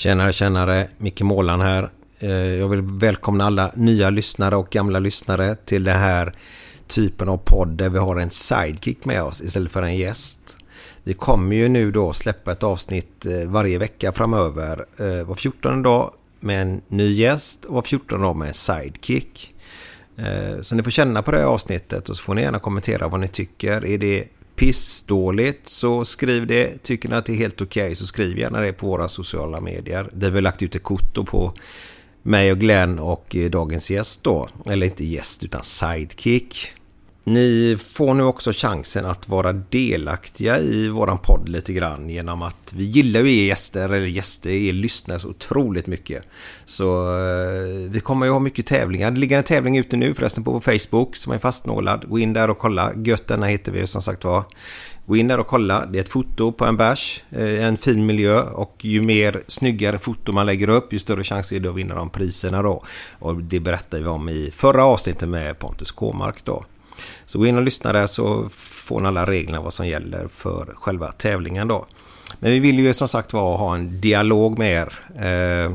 Tjenare, tjenare, Micke Målan här. Eh, jag vill välkomna alla nya lyssnare och gamla lyssnare till den här typen av podd där vi har en sidekick med oss istället för en gäst. Vi kommer ju nu då släppa ett avsnitt eh, varje vecka framöver. Eh, var 14 dag med en ny gäst och var 14 dag med en sidekick. Så ni får känna på det här avsnittet och så får ni gärna kommentera vad ni tycker. Är det pissdåligt så skriv det. Tycker ni att det är helt okej så skriv gärna det på våra sociala medier. Där vi har lagt ut ett kvitto på mig och Glenn och eh, dagens gäst då. Eller inte gäst utan sidekick. Ni får nu också chansen att vara delaktiga i våran podd lite grann genom att vi gillar ju er gäster, eller gäster, er lyssnare så otroligt mycket. Så eh, vi kommer ju ha mycket tävlingar. Det ligger en tävling ute nu förresten på vår Facebook som är fastnålad. Gå in där och kolla. Götterna heter vi som sagt var. Gå in där och kolla. Det är ett foto på en bärs, eh, en fin miljö och ju mer snyggare foto man lägger upp ju större chans är det att vinna de priserna då. Och det berättade vi om i förra avsnittet med Pontus Kåmark då. Så gå in och lyssna där så får ni alla reglerna vad som gäller för själva tävlingen då. Men vi vill ju som sagt var ha en dialog med er. Eh,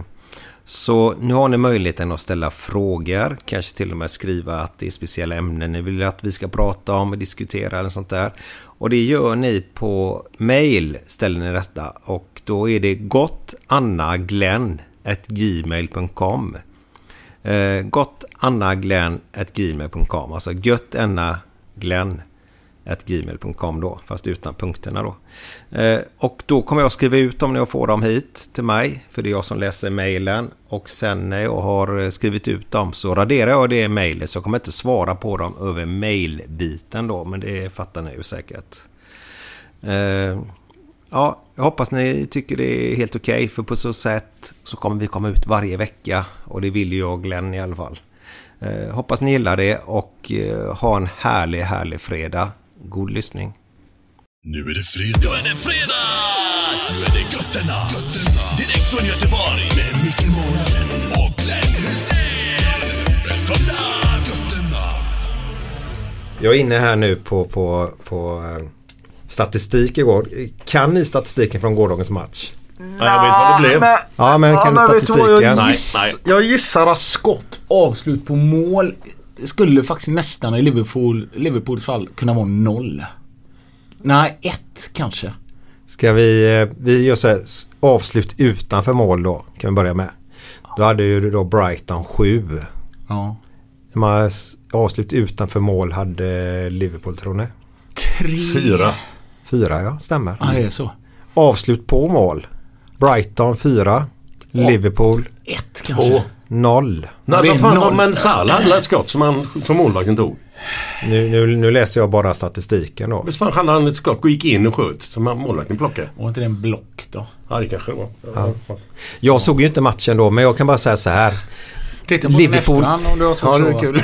så nu har ni möjligheten att ställa frågor, kanske till och med skriva att det är speciella ämnen ni vill att vi ska prata om och diskutera eller sånt där. Och det gör ni på mail, ställer ni detta. Och då är det gottannaglenn.gmail.com eh, gottannaglenn.gmail.com Alltså göttannaglenn gmail.com då, fast utan punkterna då. Eh, och då kommer jag skriva ut dem när jag får dem hit till mig, för det är jag som läser mejlen. Och sen när jag har skrivit ut dem så raderar jag det mejlet, så jag kommer inte svara på dem över mejlbiten då, men det fattar ni ju säkert. Eh, ja, jag hoppas ni tycker det är helt okej, för på så sätt så kommer vi komma ut varje vecka. Och det vill ju jag och Glenn i alla fall. Eh, hoppas ni gillar det och eh, ha en härlig, härlig fredag. God lyssning. Nu är det fredag. Nu är det fredag! Nu är det götterna. götterna. Direkt från Göteborg. Med Micke Månaden och Glenn Hysén. Välkomna! Götterna. Jag är inne här nu på, på, på eh, statistik igår. Kan ni statistiken från gårdagens match? Nej, jag vet vad det blev. Ja, men kan du men vet du statistiken? Jag, giss, Nej, jag gissar att skott, avslut på mål skulle faktiskt nästan i Liverpool, Liverpools fall kunna vara noll. Nej, ett kanske. Ska vi, eh, vi gör så här, avslut utanför mål då, kan vi börja med. Då hade ju då Brighton 7. Ja. S- avslut utanför mål hade Liverpool tror ni? Tre. Fyra. Fyra ja, stämmer. Ja, det är så. Avslut på mål. Brighton 4. Liverpool Ett kanske. Två. 0. Nej, vad fan, noll. men Salah hade ett skott som, han, som målvakten tog. Nu, nu, nu läser jag bara statistiken då. Visst fan hade han ett skott och gick in och sköt som målvakten plockade? Var inte det en block då? Ja, det kanske det var. Ja. Jag såg ju inte matchen då men jag kan bara säga så här. Titta på Liverpool. Efterhand om du har svårt Ja, att sova. kul.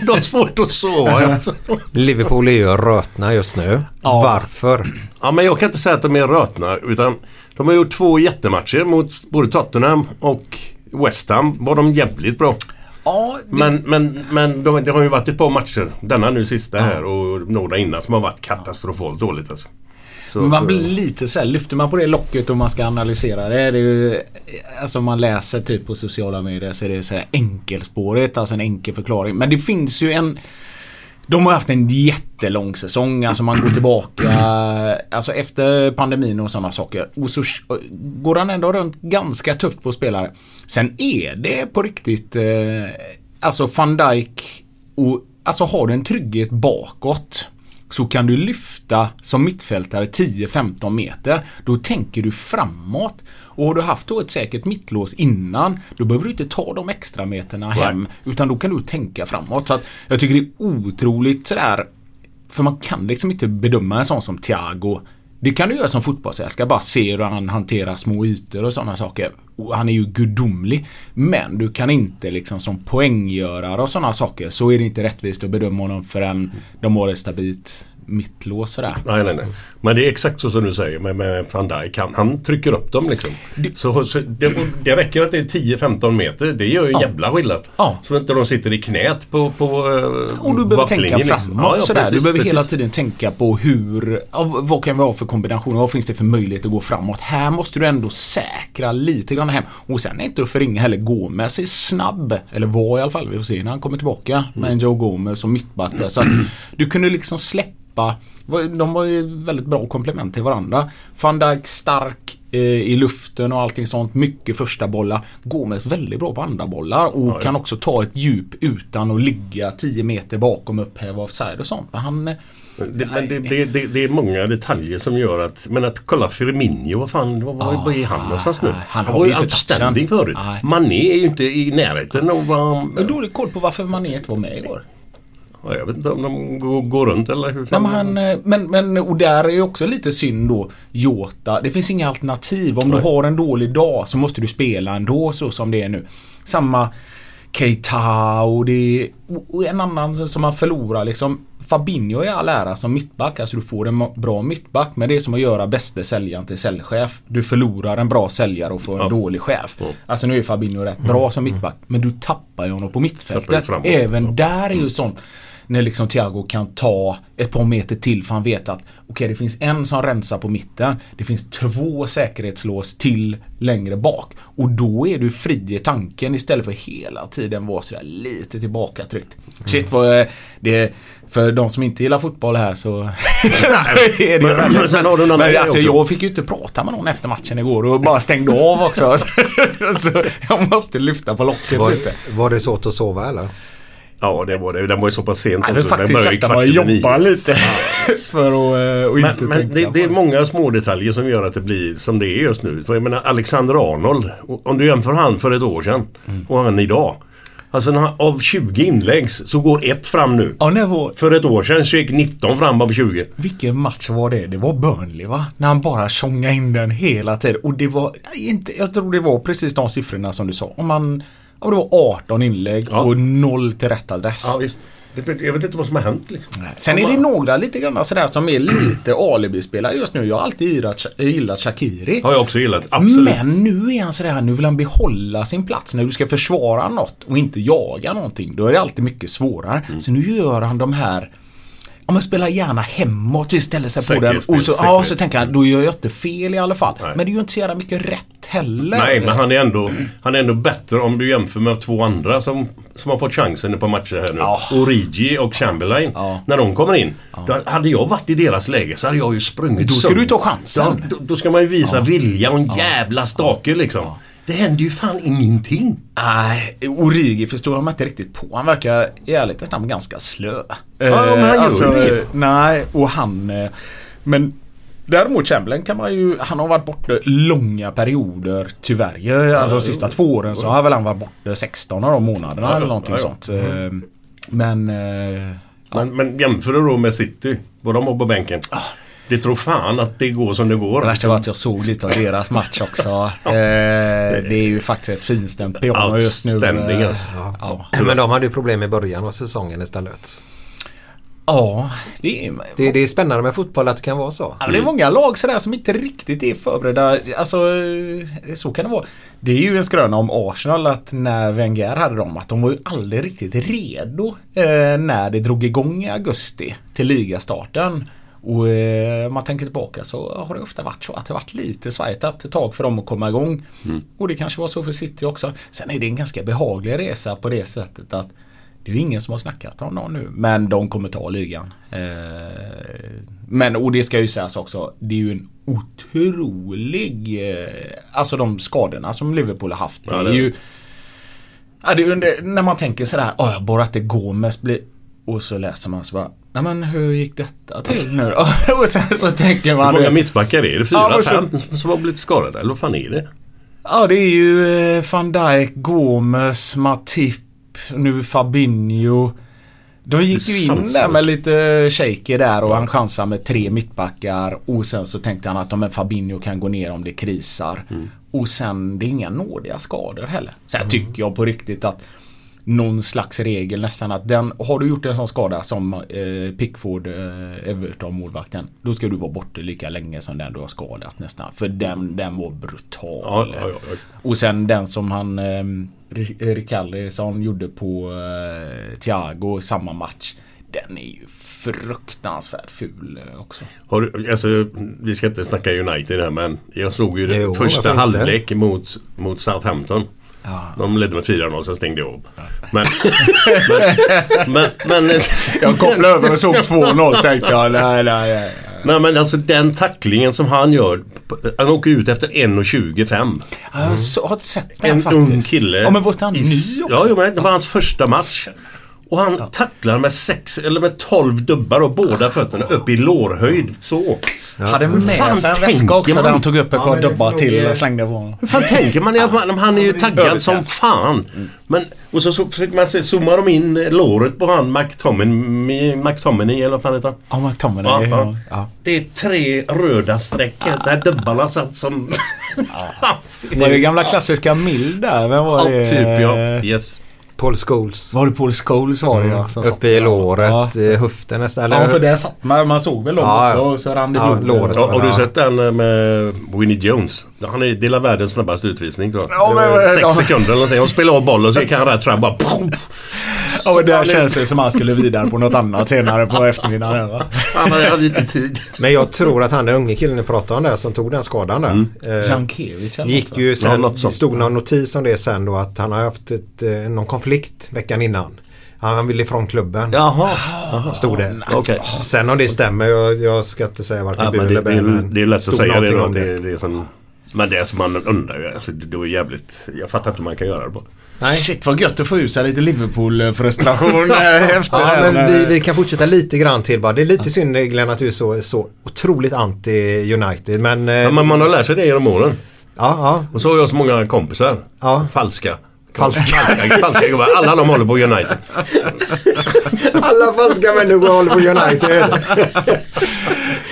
Du har svårt att sova. Liverpool är ju rötna just nu. Ja. Varför? Ja, men jag kan inte säga att de är rötna utan de har gjort två jättematcher mot både Tottenham och West Ham. Var de jävligt bra. Ja, det, Men, men, men de, det har ju varit ett par matcher. Denna nu sista här och några innan som har varit katastrofalt dåligt alltså. Så, man blir lite så här, lyfter man på det locket och man ska analysera det. det är ju, alltså man läser typ på sociala medier så är det så här enkelspårigt, alltså en enkel förklaring. Men det finns ju en de har haft en jättelång säsong. Alltså man går tillbaka alltså efter pandemin och sådana saker. Och så går han ändå runt ganska tufft på spelare. Sen är det på riktigt eh, alltså van Dijk och alltså har du en trygghet bakåt så kan du lyfta som mittfältare 10-15 meter. Då tänker du framåt. Och har du haft då ett säkert mittlås innan då behöver du inte ta de extra meterna hem. Utan då kan du tänka framåt. Så att jag tycker det är otroligt sådär för man kan liksom inte bedöma en sån som Thiago. Det kan du göra som fotbollsälskare. Bara se hur han hanterar små ytor och sådana saker. Och han är ju gudomlig. Men du kan inte liksom som poänggörare och sådana saker så är det inte rättvist att bedöma honom förrän de har det stabilt mittlås sådär. Nej, nej, nej. Men det är exakt så som du säger med, med van Dijk. Han, han trycker upp dem liksom. Så, så det, det räcker att det är 10-15 meter. Det gör ju en jävla skillnad. Ja. Så att inte de sitter i knät på, på eh, Och du behöver tänka backlinjen, framåt liksom. Ja, ja, sådär. precis, du behöver precis. hela tiden tänka på hur, ja, vad kan vi ha för kombinationer? Vad finns det för möjlighet att gå framåt? Här måste du ändå säkra lite grann hem. Och sen är inte att förringa heller. Gomez är snabb. Eller var i alla fall. Vi får se när han kommer tillbaka. Med en Joe Gomez som mittback. Så att du kunde liksom släppa de var ju väldigt bra komplement till varandra. Van Dijk stark eh, i luften och allting sånt. Mycket första bollar. Gomez väldigt bra på andra bollar och Ja, ja. kan också ta ett djup utan att ligga 10 meter bakom upphäva offside och sånt. Men han... eh, Det, men det, det, det, det är många detaljer som gör att... Men att kolla Firmino, vad fan, vad, vad, vad är han någonstans nu? han har var ju outstanding förut. Mané är ju inte i närheten av vad... Jag har dålig koll på varför Mané inte var med igår. Jag vet inte om de går, går runt eller hur Nej, men, han, eh, men, men och där är ju också lite synd då Jota. Det finns inga alternativ. Om Nej. du har en dålig dag så måste du spela ändå så som det är nu. Samma Keita och det och- en annan som man förlorar liksom. Fabinho är all ära som mittback. Alltså du får en bra mittback. Men det är som att göra bästa säljaren till säljchef. Du förlorar en bra säljare och får en Ja. dålig chef. Ja. Alltså nu är Fabinho rätt bra som mittback. Men du tappar ju honom på mittfältet. Även Ja. där är ju sånt när liksom Thiago kan ta ett par meter till för han vet att okej det finns en som rensar på mitten. Det finns två säkerhetslås till längre bak. Och då är du fri i tanken istället för hela tiden vara sådär lite tillbakatryckt. Shit vad eh, det för de som inte gillar fotboll här så, så är det Men- men sen har du en annan Men grej alltså också. jag fick ju inte prata med någon efter matchen igår och bara stängde av också. så jag måste lyfta på locket Var, lite. var det svårt att sova eller? Ja, det var det. Den var ju så pass sent vill också. Den faktiskt började mig och över jobba lite. för att och inte Men, men tänka det, det är många små detaljer som gör att det blir som det är just nu. För jag menar Alexander Arnold. Om du jämför han för ett år sedan och han idag. Alltså han, av 20 inlägg så går ett fram nu. Ja, när var, För ett år sedan så gick 19 fram av 20. vilken match var det? Det var Burnley va? När han bara tjongade in den hela tiden. Och det var inte, jag tror det var precis de siffrorna som du sa. Om man, ja, det var 18 inlägg Ja. och noll till rätt adress. Ja, jag vet inte vad som har hänt liksom. Sen är det några lite grann sådär som är lite alibi-spelare just nu. Jag har alltid gillat, gillat Shakiri. Har jag också gillat. Absolut. Men nu är han sådär, nu vill han behålla sin plats. När du ska försvara något och inte jaga någonting, då är det alltid mycket svårare. Mm. Så nu gör han de här Ja men spelar gärna hemåt istället sig på den. Och så, ja, så tänker han, då gör jag inte fel i alla fall. Nej. Men det är ju inte så jävla mycket rätt heller. Nej, men han är, ändå, han är ändå bättre om du jämför med två andra som, som har fått chansen på matcher här nu. Ja. Origi och Chamberlain. Ja. När de kommer in. Då hade jag varit i deras läge så hade jag ju sprungit Då ska sönder. du ta chansen. Ja, då, då ska man ju visa vilja och en jävla stake liksom. Det händer ju fan ingenting. Nej, Origi förstår jag mig inte riktigt på. Han verkar i ärlighetens namn ganska slö. Ja, men han gör ju inget. Nej, och han... eh, Men däremot Chamberlain kan man ju... Han har varit borta långa perioder tyvärr. Alltså de sista två åren så har väl han varit borta 16 av de månaderna Ja, eller ja, någonting ja, ja. sånt. Eh, Men... eh, Men, men jämför du då med City. Vad de har på bänken. Det tror fan att det går som det går. Det värsta var att jag såg lite av deras match också. eh, det är ju faktiskt ett finstämt piano just nu. Eh, alltså. Ja. Men de hade ju problem i början av säsongen istället. ja, det är... Det, det är spännande med fotboll att det kan vara så. Ja, det är många lag sådär som inte riktigt är förberedda. Alltså, eh, så kan det vara. Det är ju en skröna om Arsenal att när Wenger hade dem att de var ju aldrig riktigt redo eh, när det drog igång i augusti till ligastarten. Och eh, man tänker tillbaka så har det ofta varit så att det varit lite svajtat ett tag för dem att komma igång. Och det kanske var så för City också. Sen är det en ganska behaglig resa på det sättet att det är ju ingen som har snackat om någon nu. Men de kommer ta ligan. Eh, men och det ska ju sägas också. Det är ju en otrolig... Eh, alltså de skadorna som Liverpool har haft. Det Ja, är det är ju... Ja, det är ju när man tänker sådär. Jag bara att det Gomes blir... Och så läser man så bara. Nej men hur gick detta till nu då? och sen så tänker Hur man... många mittbackar är det? Fyra, Ja, så- fem som har blivit skadade? Eller vad fan är det? Ja det är ju eh, van Dijk, Gomes, Matip, nu Fabinho. De gick ju in där med lite shaker där och han chansade med tre mittbackar. Och sen så tänkte han att men Fabinho kan gå ner om det krisar. Och sen det är inga nådiga skador heller. Sen tycker jag på riktigt att någon slags regel nästan att den, har du gjort en sån skada som eh, Pickford, eh, Everton-målvakten. Då ska du vara borta lika länge som den du har skadat nästan. För den, den var brutal. Ja, ja, ja, ja. Och sen den som han eh, Ri- Riccardi som gjorde på eh, Thiago samma match. Den är ju fruktansvärt ful eh, också. Har du, alltså, vi ska inte snacka United här men jag såg ju den Jo, första halvlek mot, mot Southampton. Ja. De ledde med 4-0 sen stängde jag av. Men, men, men, men, Jag kopplade över och såg 2-0 tänkte jag. Nej, nej, nej. nej, men alltså den tacklingen som han gör. Han åker ut efter 1.25. Jag har sett den En faktiskt. ung kille. Ja men var han ny också? Ja, jo, men det var hans första match. Och han tacklar med sex eller med 12 dubbar och båda fötterna upp i lårhöjd. Så. Hade Hur med fan sig en väska också man? där han tog upp ett Ja, par det dubbar till och slängde på honom. Hur fan tänker man? man han är ju taggad som fan. Men, och så, så fick man se, zoomar de in låret på han McTominay, McTominay eller vad fan heter han? Ja, McTominay. Ja, Ja, ja. ja. Det är tre röda streck där dubbarna satt som... Det gamla klassiska Mill där? Vem var Ja, det? typ ja. Yes. Paul Scholes. Var det Paul Scholes var det ja. som satt Uppe i låret, Ja. i höften nästan. Eller? Ja, för där satt man. Man såg väl dem Ja, också ja. och så rann det Ja, låret. Ja, har du Ja. sett den eh, med Winnie Jones? Han är delar världens snabbaste utvisning tror jag. Ja, men- Det var Sex ja. sekunder eller någonting. Han spelar av bollen och så gick han rätt fram bara... Ja, men där känns det som att han skulle vidare på något annat senare på eftermiddagen. Va? Han hade lite tid. Men jag tror att han den unge killen ni pratade om där som tog den skadan där. Eh, Jankiewicz eller gick ju sen, det stod någon notis om det sen då att han har haft ett, eh, någon konflikt veckan innan. Han ville ifrån klubben. Jaha. Stod det. Okej. Sen om det stämmer, jag, jag ska inte säga varken Ja, bu eller det, bä. det, är, det lätt att säga det då. Det, det som, men det är som man undrar ju. Alltså, det var jävligt... Jag fattar inte hur man kan göra det på. Nej. Shit vad gött att få ut sig lite Liverpool-frustration efter Ja, den, men vi, vi kan fortsätta lite grann till bara. Det är lite synd Glenn att du är så, så otroligt anti United. Men, eh, Ja, men man har lärt sig det genom åren. ja, ja, Och så har jag så många kompisar. Ja. Falska. Falska. Falska, gubbar. Alla de håller på United. Alla falska människor håller på United.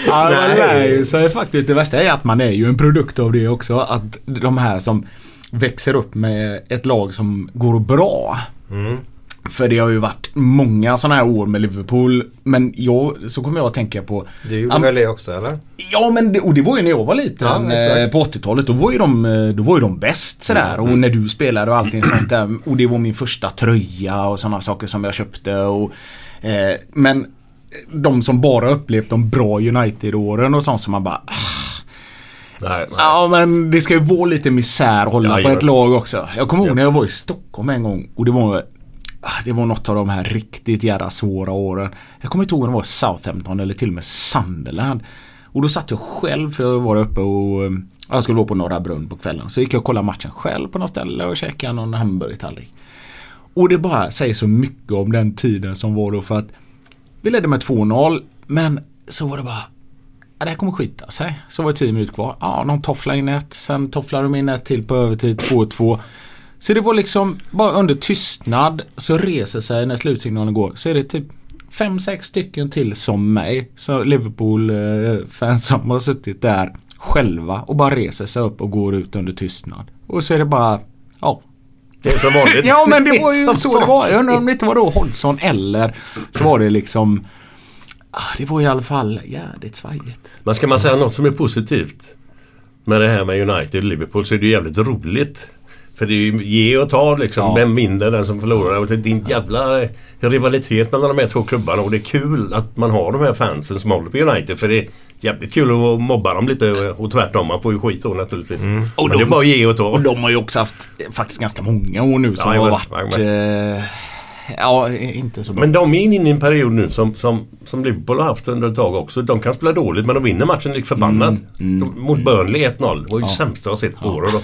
Ja, Nej. lär ju sig faktiskt. Det värsta är att man är ju en produkt av det också. Att de här som växer upp med ett lag som går bra. För det har ju varit många sådana här år med Liverpool. Men jag, så kommer jag att tänka på Du gjorde väl det också eller? Ja men det, och det var ju när jag var liten Ja, eh, på 80-talet. Då var ju de, eh, då var ju de bäst sådär. Mm. Och när du spelade och allting sånt där. Och det var min första tröja och sådana saker som jag köpte. Och, eh, men de som bara upplevt de bra United-åren och sånt som man bara ah, Nej, nej. Ja men det ska ju vara lite misär att hålla Ja, på ett lag också. Jag kommer ihåg när jag var i Stockholm en gång och det var Ah, det var något av de här riktigt jävla svåra åren. Jag kommer inte ihåg om det var Southampton eller till och med Sunderland. Och då satt jag själv för jag var uppe och eh, jag skulle vara på Norra Brunn på kvällen. Så gick jag och kollade matchen själv på något ställe och käkade någon hamburgertallrik. Och det bara säger så mycket om den tiden som var då för att vi ledde med 2-0 men så var det bara Ja, det här kommer skita sig. Så var det 10 minuter kvar. Ja, någon tofflar in ett. Sen tofflar de in ett till på övertid 2-2. Så det var liksom bara under tystnad så reser sig när slutsignalen går. Så är det typ fem, sex stycken till som mig. Så Liverpool-fans som har suttit där själva och bara reser sig upp och går ut under tystnad. Och så är det bara, ja. Det är som vanligt. Ja men det var ju som så det var. Jag undrar om vanligt. det inte var då Hodgson eller så var det liksom ah, Det var i alla fall jävligt svajigt. Men ska man säga något som är positivt med det här med United och Liverpool så är det jävligt roligt. För det är ju ge och ta liksom. Ja. Vem vinner den som förlorar? Och det är en jävla eh, rivalitet mellan de här två klubbarna och det är kul att man har de här fansen som håller på United. För det är jävligt kul att mobba dem lite och tvärtom. Man får ju skit då naturligtvis. Mm. Och Men det är de- bara ge och ta. Och de har ju också haft eh, faktiskt ganska många år nu som Ja, har varit eh, Ja, inte så bra. Men de är inne i en period nu som, som, som Liverpool har haft under ett tag också. De kan spela dåligt men de vinner matchen lik förbannat. Mm, De, mot Burnley 1-0. Det var ju det sämsta jag har sett på år. och då.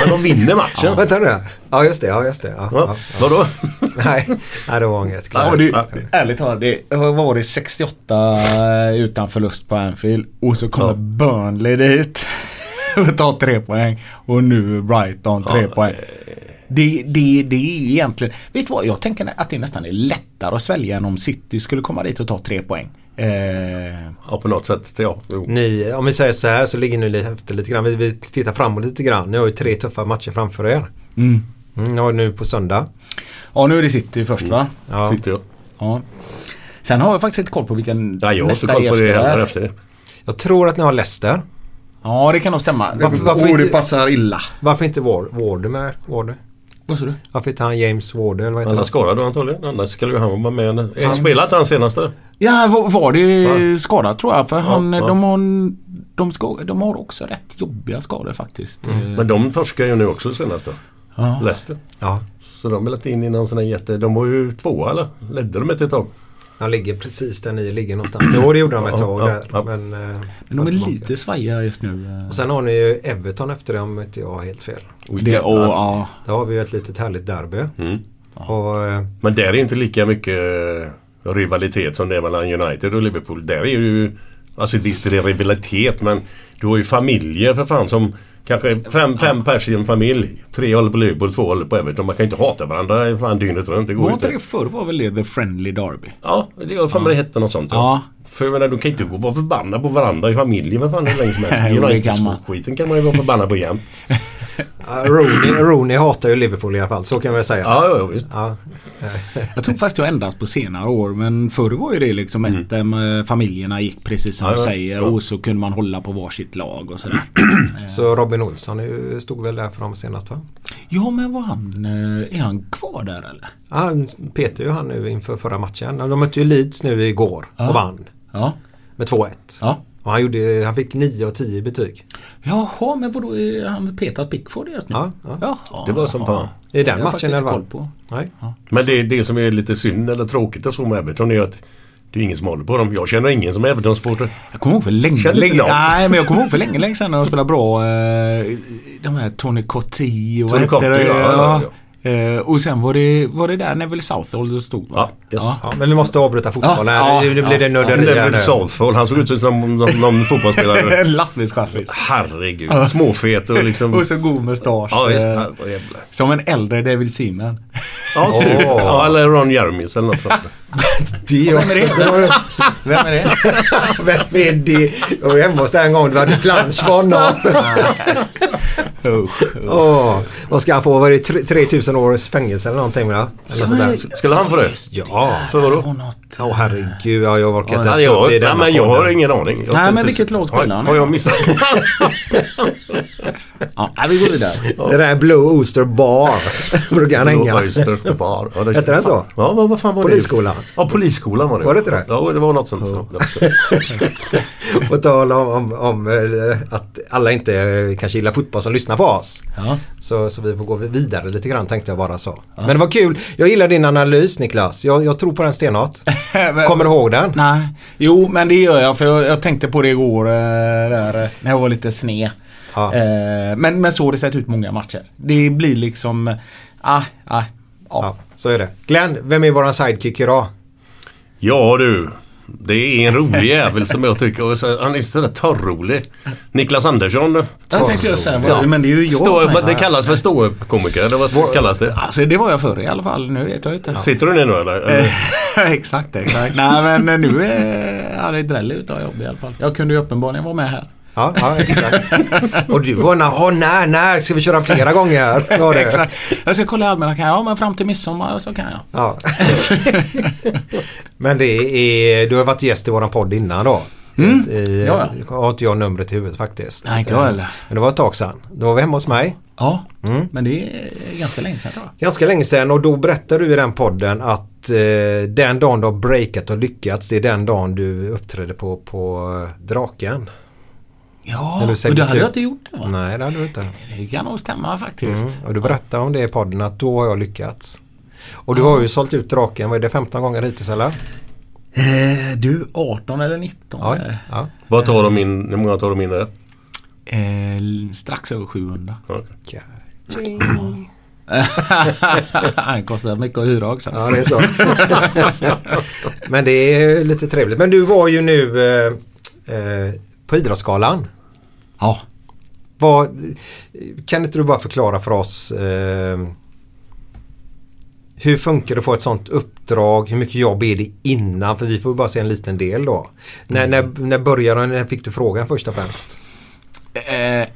Men de vinner matchen. Vänta nu. Ja just det, ja just det. Ja, Ja, ja. vadå? Nej, nej, det var inget. Ja, det, ärligt talat, det var det 68 utan förlust på Anfield och så kommer Ja. Burnley dit och tar tre poäng och nu Brighton tre Ja, poäng. Det, det, det är ju egentligen, vet du vad, jag tänker att det nästan är lättare att svälja än om City skulle komma dit och ta tre poäng. Eh, Ja på något sätt. Ja. Ni, om vi säger så här så ligger ni efter lite grann. Vi, vi tittar framåt lite grann. Ni har ju tre tuffa matcher framför er. mm. Mm, ni har nu på söndag. Ja, nu är det City först va? Ja. Sitter jag. Ja. Sen har jag faktiskt inte koll på vilken Nej, jag nästa koll är på det efter. efter det. Jag tror att ni har Leicester. Ja, det kan nog stämma. Varför- varför oh, det inte- passar illa. Varför inte Ward, Warder med? Warder? Vad sa du? Han James Warder eller vad heter Han är han? skadad då antagligen. Annars skulle ju han vara med. Han spelat inte han senaste? Ja, var, var det Ja. skadad tror jag. För han, ja. De, har, de, ska, de har också rätt jobbiga skador faktiskt. Eh, Men de torskar ju nu också senaste. ja. Leicester. Ja, Så de är inte in i någon sån här jätte... De var ju tvåa eller? Ledde de inte ett tag? han ligger precis där ni ligger någonstans. Jo, det gjorde de ett Ja, tag ja, ja. Men, eh, Men de är lite svajiga just nu. Och sen har ni ju Everton efter det om inte jag har helt fel. Oj, det, och, ja. Där har vi ju ett litet härligt derby. Mm. Och, eh, Men där är ju inte lika mycket eh, rivalitet som det är mellan United och Liverpool. Där är ju... Alltså visst är det rivalitet men du har ju familjer för fan som kanske fem, fem pers i en familj. Tre håller på Liverpool, två håller på Everton. Man kan ju inte hata varandra fan dygnet runt. Det går Var inte det förr var väl det The Friendly Derby? Ja, det har för mig det hette något sånt. Ja. För jag menar, du kan inte gå och vara förbannad på varandra i familjen. Vad fan hur länge som helst. kan man. United-skiten kan man ju vara förbannad på jämt. Rooney, Rooney hatar ju Liverpool i alla fall. Så kan vi säga. Ja, ja, visst. Ja, Jag tror faktiskt det har ändrats på senare år men förr var ju det liksom ett eh, familjerna gick precis som Mm. Ja, du säger ja. och så kunde man hålla på varsitt lag och sådär. Så Robin Olsson stod väl där för dem senast va? ja men var han, eh, är han kvar där eller? Ja, han petar ju han nu inför förra matchen. De mötte ju Leeds nu igår Ja. och vann Ja. med 2-1. Ja. Och han, gjorde, han fick 9 av 10 betyg. Jaha men vadå är han petat Pickford just nu? Ja, ja. Jaha. Det var som fan. I den matchen i alla fall. koll på. Nej. Men det, det som är lite synd eller tråkigt och så med Everton är att det är ingen som håller på dem. Jag känner ingen som är Everton-supporter. Jag kommer ihåg för länge, Känner länge. Nej men jag kommer ihåg för länge, länge sedan när de spelade bra eh, De här Tony Cotti och Tony Cotti, det? ja, ja, Eh, Och sen var det, var det där Neville Southall stod va? Ja, yes. Ja, men vi måste avbryta fotbollen. Ja, nu, nu blir det nörderi Neville nu. Southall, han såg ut som någon, någon, någon fotbollsspelare. Lastbilschaffis. Herregud, småfet och liksom... Och så god mustasch. Ja visst, eh, herrejävlar. Som en äldre David Seaman. Ja, typ. Ja, eller Ron Jeremys eller något sånt. Det är också. Vem är det? Vem är det? Jag var hemma hos dig en gång. Du hade plansch för honom. Åh, vad ska han få? Var det tre- 3000 års fängelse eller någonting? Eller sådär. Skulle han få det? Ja. För vadå? Åh, något. Åh herregud, ja, jag orkar inte ens Nej, stå upp i jag, nej, men jag har ingen aning. Jag Nej, men vilket lag spelar han har jag missat? Ja, vi går vidare. Det där Blue Ooster Bar brukar han hänga. Oyster Bar. Ja, Hette den så? Ja, vad, vad fan var Polisskolan. det? Ja, polisskolan var det. Var det inte det? Ja, det var något sånt. På tal om, om, om eh, att alla inte kanske gillar fotboll som lyssnar på oss. Ja. Så, så vi får gå vidare lite grann tänkte jag bara så. Men det var kul. Jag gillar din analys Niklas. Jag, jag tror på den stenhårt. Kommer du ihåg den? Nej, jo men det gör jag för jag, jag tänkte på det igår eh, där, när jag var lite sned. Ja. Eh, men, men så har det sett ut många matcher. Det blir liksom, ah, ah, ja. Ja, så är det. Glenn, vem är våran sidekick idag? Ja du. Det är en rolig jävel som jag tycker. Han är sådär torrrolig. Niklas Andersson. Jag tänkte jag säga, Ja. men det är ju jag Stå, som är- det kallas för ståuppkomiker. Eller vad kallas det? Alltså det var jag förr i alla fall. Nu vet jag inte. Sitter du ner nu eller? eller? exakt, exakt. Nej men nu är ja, det är dräll utav jobb i alla fall. Jag kunde ju uppenbarligen vara med här. Ja, ja exakt. Och du var när, när, när ska vi köra flera gånger? Sa du. Exakt. Jag ska kolla i almanackan. Ja men fram till midsommar så kan jag. Ja. Men det är, du har varit gäst i våran podd innan då. I, Ja, Har inte jag numret i huvudet faktiskt. Nej, inte jag Eh, heller. Men det var ett tag sedan. Då var vi hemma hos mig. Ja, men det är ganska länge sedan tror jag. Ganska länge sedan och då berättade du i den podden att eh, den dagen du har breakat och lyckats det är den dagen du uppträdde på, på eh, Draken. Ja, och det hade jag inte gjort det va? Nej det hade du inte. Det kan nog stämma faktiskt. Mm. Och du berättade om det i podden att då har jag lyckats. Och du har ju sålt ut Draken, vad är det 15 gånger hittills eller? Eh, du, 18 eller 19 Ja. ja. Vad tar de in? Hur många tar de in rätt? Eh, strax över 700. Okej. Han kostar mycket att hyra också. Ja det är så. Men det är lite trevligt. Men du var ju nu eh, eh, på Idrottsgalan. Ja. Vad, kan inte du bara förklara för oss eh, hur funkar det att få ett sånt uppdrag? Hur mycket jobb är det innan? För vi får bara se en liten del då. När, när, när började när fick du frågan först och främst? Eh,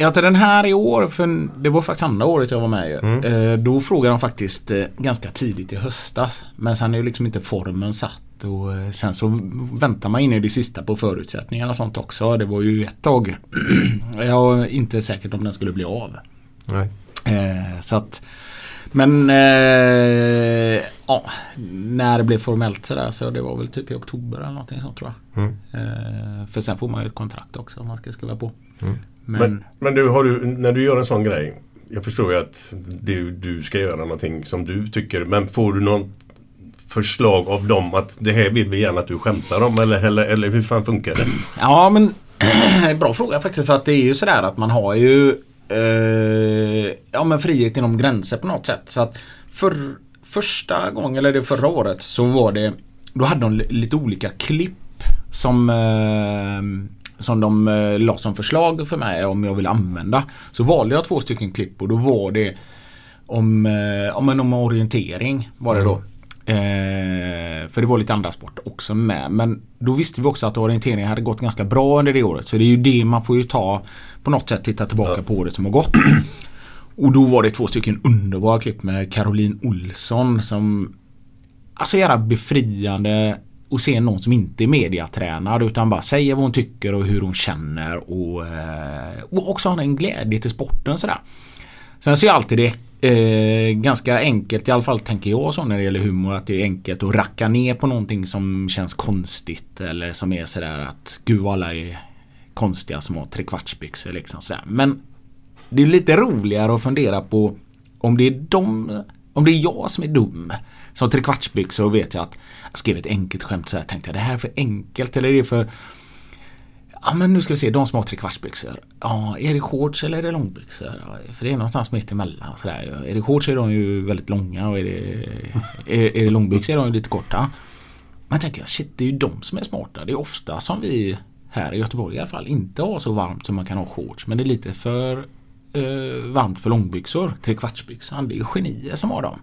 ja, till den här i år, för det var faktiskt andra året jag var med ju. Eh, då frågade de faktiskt eh, ganska tidigt i höstas. Men sen är ju liksom inte formen satt. Och eh, sen så väntar man in i det sista på förutsättningarna och sånt också. Det var ju ett tag. jag var inte säker om den skulle bli av. Nej. Så att men eh, ja, när det blev formellt sådär så det var väl typ i oktober eller någonting sånt tror jag. Mm. Eh, för sen får man ju ett kontrakt också om man ska skriva på. Mm. Men, Men, men du, har du, när du gör en sån grej. Jag förstår ju att du, du ska göra någonting som du tycker. Men får du någon förslag av dem att det här vill vi gärna att du skämtar om? Eller, eller, eller hur fan funkar det? Ja men bra fråga faktiskt för att det är ju sådär att man har ju eh, ja men frihet inom gränser på något sätt. Så att för, första gången, eller det förra året, så var det då hade de li- lite olika klipp som eh, som de eh, la som förslag för mig om jag ville använda. Så valde jag två stycken klipp och då var det om, eh, om en om orientering var det då. Eh, för det var lite andra sport också med. Men då visste vi också att orientering hade gått ganska bra under det året. Så det är ju det man får ju ta på något sätt titta tillbaka på året som har gått. Och då var det två stycken underbara klipp med Caroline Olsson som Alltså jävla befriande att se någon som inte är mediatränad utan bara säger vad hon tycker och hur hon känner och, eh, och också har en glädje till sporten sådär. Sen så är alltid det eh, ganska enkelt, i alla fall tänker jag så när det gäller humor, att det är enkelt att racka ner på någonting som känns konstigt eller som är sådär att gud alla är konstiga som har trekvartsbyxor liksom sådär. Men det är lite roligare att fundera på om det är de, om det är jag som är dum. Som trekvartsbyxor och vet jag att jag skrev ett enkelt skämt så här tänkte jag det här är för enkelt eller är det för Ja men nu ska vi se, de som har trekvartsbyxor. Ja, är det shorts eller är det långbyxor? Ja, För det är någonstans mitt emellan. Sådär. Är det shorts är de ju väldigt långa och är det, är, är det långbyxor är de ju lite korta. Men jag tänker jag, shit det är ju de som är smarta. Det är ofta som vi här i Göteborg i alla fall inte har så varmt som man kan ha shorts. Men det är lite för eh, varmt för långbyxor. Trekvartsbyxan, det är ju genier som har dem.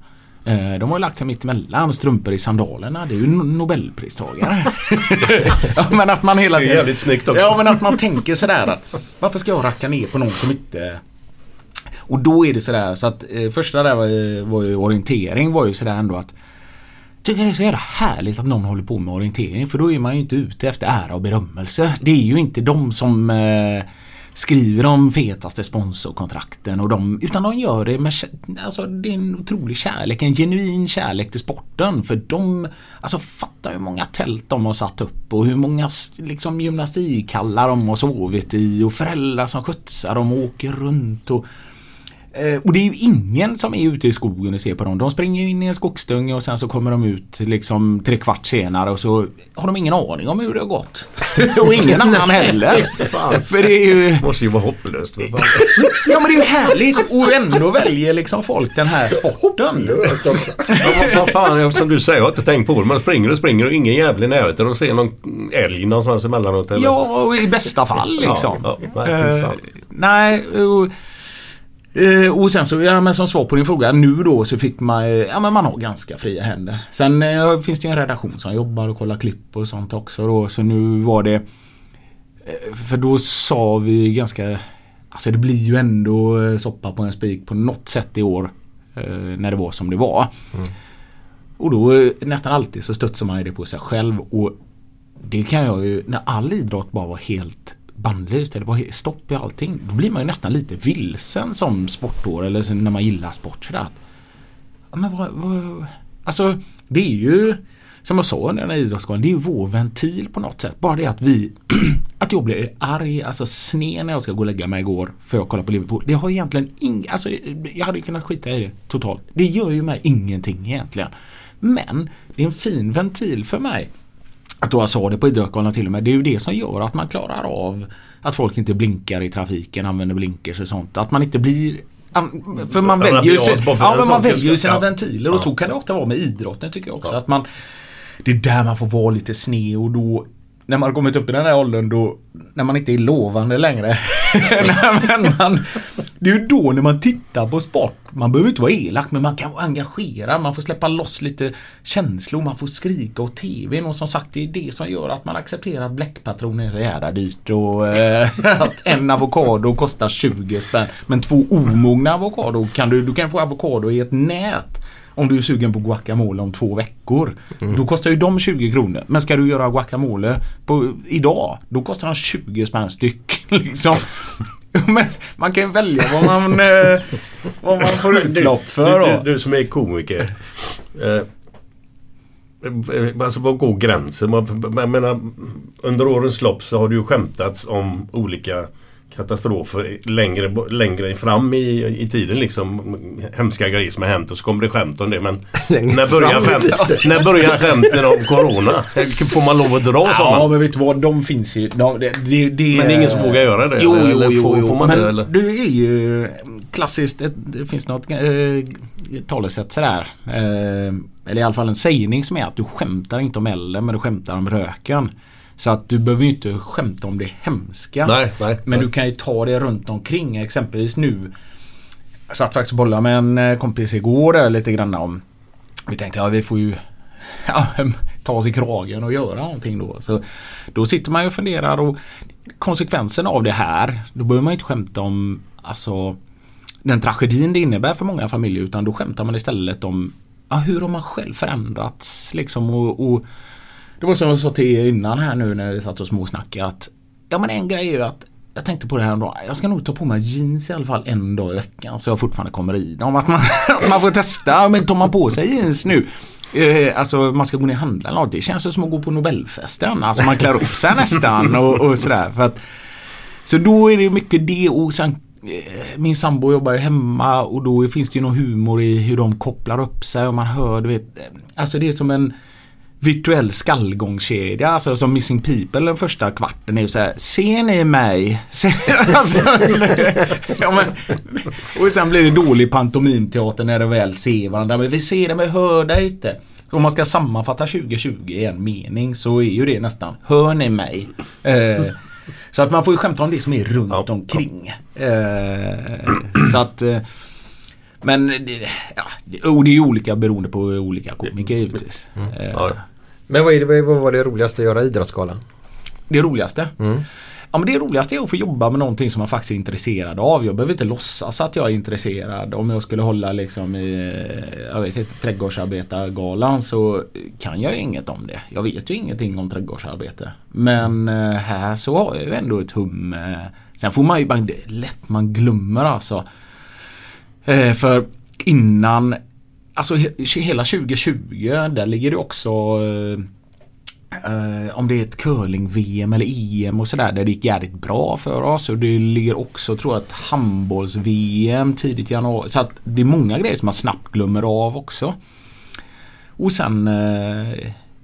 Eh, De har ju lagt sig mitt emellan strumpor i sandalerna. Det är ju no- nobelpristagare. ja, men att man hela Det är tiden... jävligt snyggt också. Ja men att man tänker sådär att varför ska jag racka ner på någon som inte och då är det sådär så att eh, första där var, ju- var ju orientering var ju sådär ändå att Tycker det är så jävla härligt att någon håller på med orientering för då är man ju inte ute efter ära och berömmelse. Det är ju inte de som eh, skriver de fetaste sponsorkontrakten och de, utan de gör det med, alltså det är en otrolig kärlek, en genuin kärlek till sporten. För de, alltså fatta hur många tält de har satt upp och hur många liksom gymnastikhallar de har sovit i och föräldrar som skjutsar dem och åker runt och och det är ju ingen som är ute i skogen och ser på dem. De springer in i en skogsdunge och sen så kommer de ut liksom tre kvart senare och så har de ingen aning om hur det har gått. och ingen annan heller. För det är ju... måste ju vara hopplöst. för. Ja men det är ju härligt och ändå väljer liksom folk den här sporten. Ja, vad- fan, som du säger, jag har inte tänkt på det. Man springer och springer och ingen jävel i närheten och ser någon älg någonstans emellanåt. Eller? Ja, i bästa fall liksom. Ja, ja, nej, Eh, nej, och, eh, och sen så, ja men som svar på din fråga, nu då så fick man, ja men man har ganska fria händer. Sen eh, finns det ju en redaktion som jobbar och kollar klipp och sånt också då, så nu var det, eh, för då sa vi ganska, alltså det blir ju ändå eh, soppa på en spik på något sätt i år. eh, När det var som det var. Och då nästan alltid så studsar man ju det på sig själv och det kan jag ju, när all idrott bara var helt bannlyst, eller var stopp i allting. Då blir man ju nästan lite vilsen som sportår eller när man gillar sport. Sådär. men vad, vad, alltså det är ju som jag sa under den här idrottsskolan, det är ju vår ventil på något sätt. Bara det att vi, att jag blir arg, alltså sned när jag ska gå och lägga mig igår för att kolla på Liverpool. Det har egentligen inget, alltså jag hade kunnat skita i det totalt. Det gör ju mig ingenting egentligen. Men det är en fin ventil för mig att då jag sa det på Idrottsgalan till och med. Det är ju det som gör att man klarar av att folk inte blinkar i trafiken, använder blinkers och sånt. Att man inte blir för man Ja, väljer ju, sin, ja, men man väljer sina Ja. ventiler och Ja. så kan det ofta vara med idrotten tycker jag också. Att man, det är där man får vara lite sned och då när man har kommit upp i den här åldern då när man inte är lovande längre. Nej, man, det är ju då när man tittar på sport. Man behöver inte vara elak men man kan vara engagerad. Man får släppa loss lite känslor. Man får skrika åt TVn och som sagt det är det som gör att man accepterar att bläckpatroner är så jävla dyrt och eh, att en avokado kostar 20 spänn. Men två omogna avokado kan du, du kan få avokado i ett nät. Om du är sugen på guacamole om två veckor. Då kostar ju de 20 kronor. Men ska du göra guacamole på, idag, då kostar de 20 spänn styck. Liksom. Men man kan ju välja vad man, eh, vad man får utlopp för. Du, Då. du, du som är komiker. Eh, alltså vad går gränsen? Man- menar, under årens lopp så har det ju skämtats om olika katastrofer längre, längre fram i, i tiden liksom. Hemska grejer som har hänt och så kommer det skämt om det. Men när börjar, skämt, när börjar skämten om Corona? Får man lov att dra Ja sådana? men vet du vad, de finns ju. De, det, det, det, Men det är ingen som vågar göra det, Jo, eller? jo, Eller jo. får- jo. får man men det, eller? du är ju klassiskt, ett, det finns något eh, talesätt sådär. Eh, eller i alla fall en sägning som är att du skämtar inte om elden men du skämtar om röken. Så att du behöver ju inte skämta om det hemska. Nej, nej, Men nej. du kan ju ta det runt omkring. Exempelvis nu. Jag satt faktiskt och bollade med en eh, kompis igår lite grann om. Vi tänkte ja vi får ju ja, ta oss i kragen och göra någonting då. Så då sitter man ju och funderar och konsekvensen av det här. Då behöver man ju inte skämta om alltså den tragedin det innebär för många familjer utan då skämtar man istället om ja, hur har man själv förändrats liksom och, och det var som jag sa till er innan här nu när vi satt och småsnackade att Ja men en grej är ju att jag tänkte på det här en dag. Jag ska nog ta på mig jeans i alla fall en dag i veckan så jag fortfarande kommer i dem. Att man, att man får testa. Men tar man på sig jeans nu Eh, alltså man ska gå ner och handla eller något. Det känns ju som att gå på Nobelfesten. Alltså man klär upp sig nästan och, och sådär. För att, så då är det mycket det och sen eh, min sambo jobbar ju hemma och då finns det ju någon humor i hur de kopplar upp sig och man hör du vet. Eh, alltså det är som en virtuell skallgångskedja. Alltså som Missing People den första kvarten är ju så här. Ser ni mig? Ser- alltså, ja, men, och sen blir det dålig pantomimteater när de väl ser varandra. Men vi ser dem, vi hör dig inte. Om man ska sammanfatta 2020 i en mening så är ju det nästan Hör ni mig? Eh, så att man får ju skämta om det som är runt omkring. Eh, så att eh, men ja, och det är olika beroende på olika komiker givetvis. Eh, Ja. Men vad, är det, vad var det roligaste att göra i Idrottsgalan? Det roligaste? Ja men det roligaste är att få jobba med någonting som man faktiskt är intresserad av. Jag behöver inte låtsas att jag är intresserad. Om jag skulle hålla liksom i, jag vet inte, trädgårdsarbetargalan så kan jag ju inget om det. Jag vet ju ingenting om trädgårdsarbete. Men eh, här så har jag ju ändå ett hum. eh. Sen får man ju bara, lätt man glömmer alltså. Eh, För innan, alltså he- hela 2020 där ligger det också eh, eh, om det är ett curling-VM eller EM och sådär där det gick jävligt bra för oss. Och det ligger också tror jag ett handbolls-VM tidigt i januari. Så att det är många grejer som man snabbt glömmer av också. Och sen eh,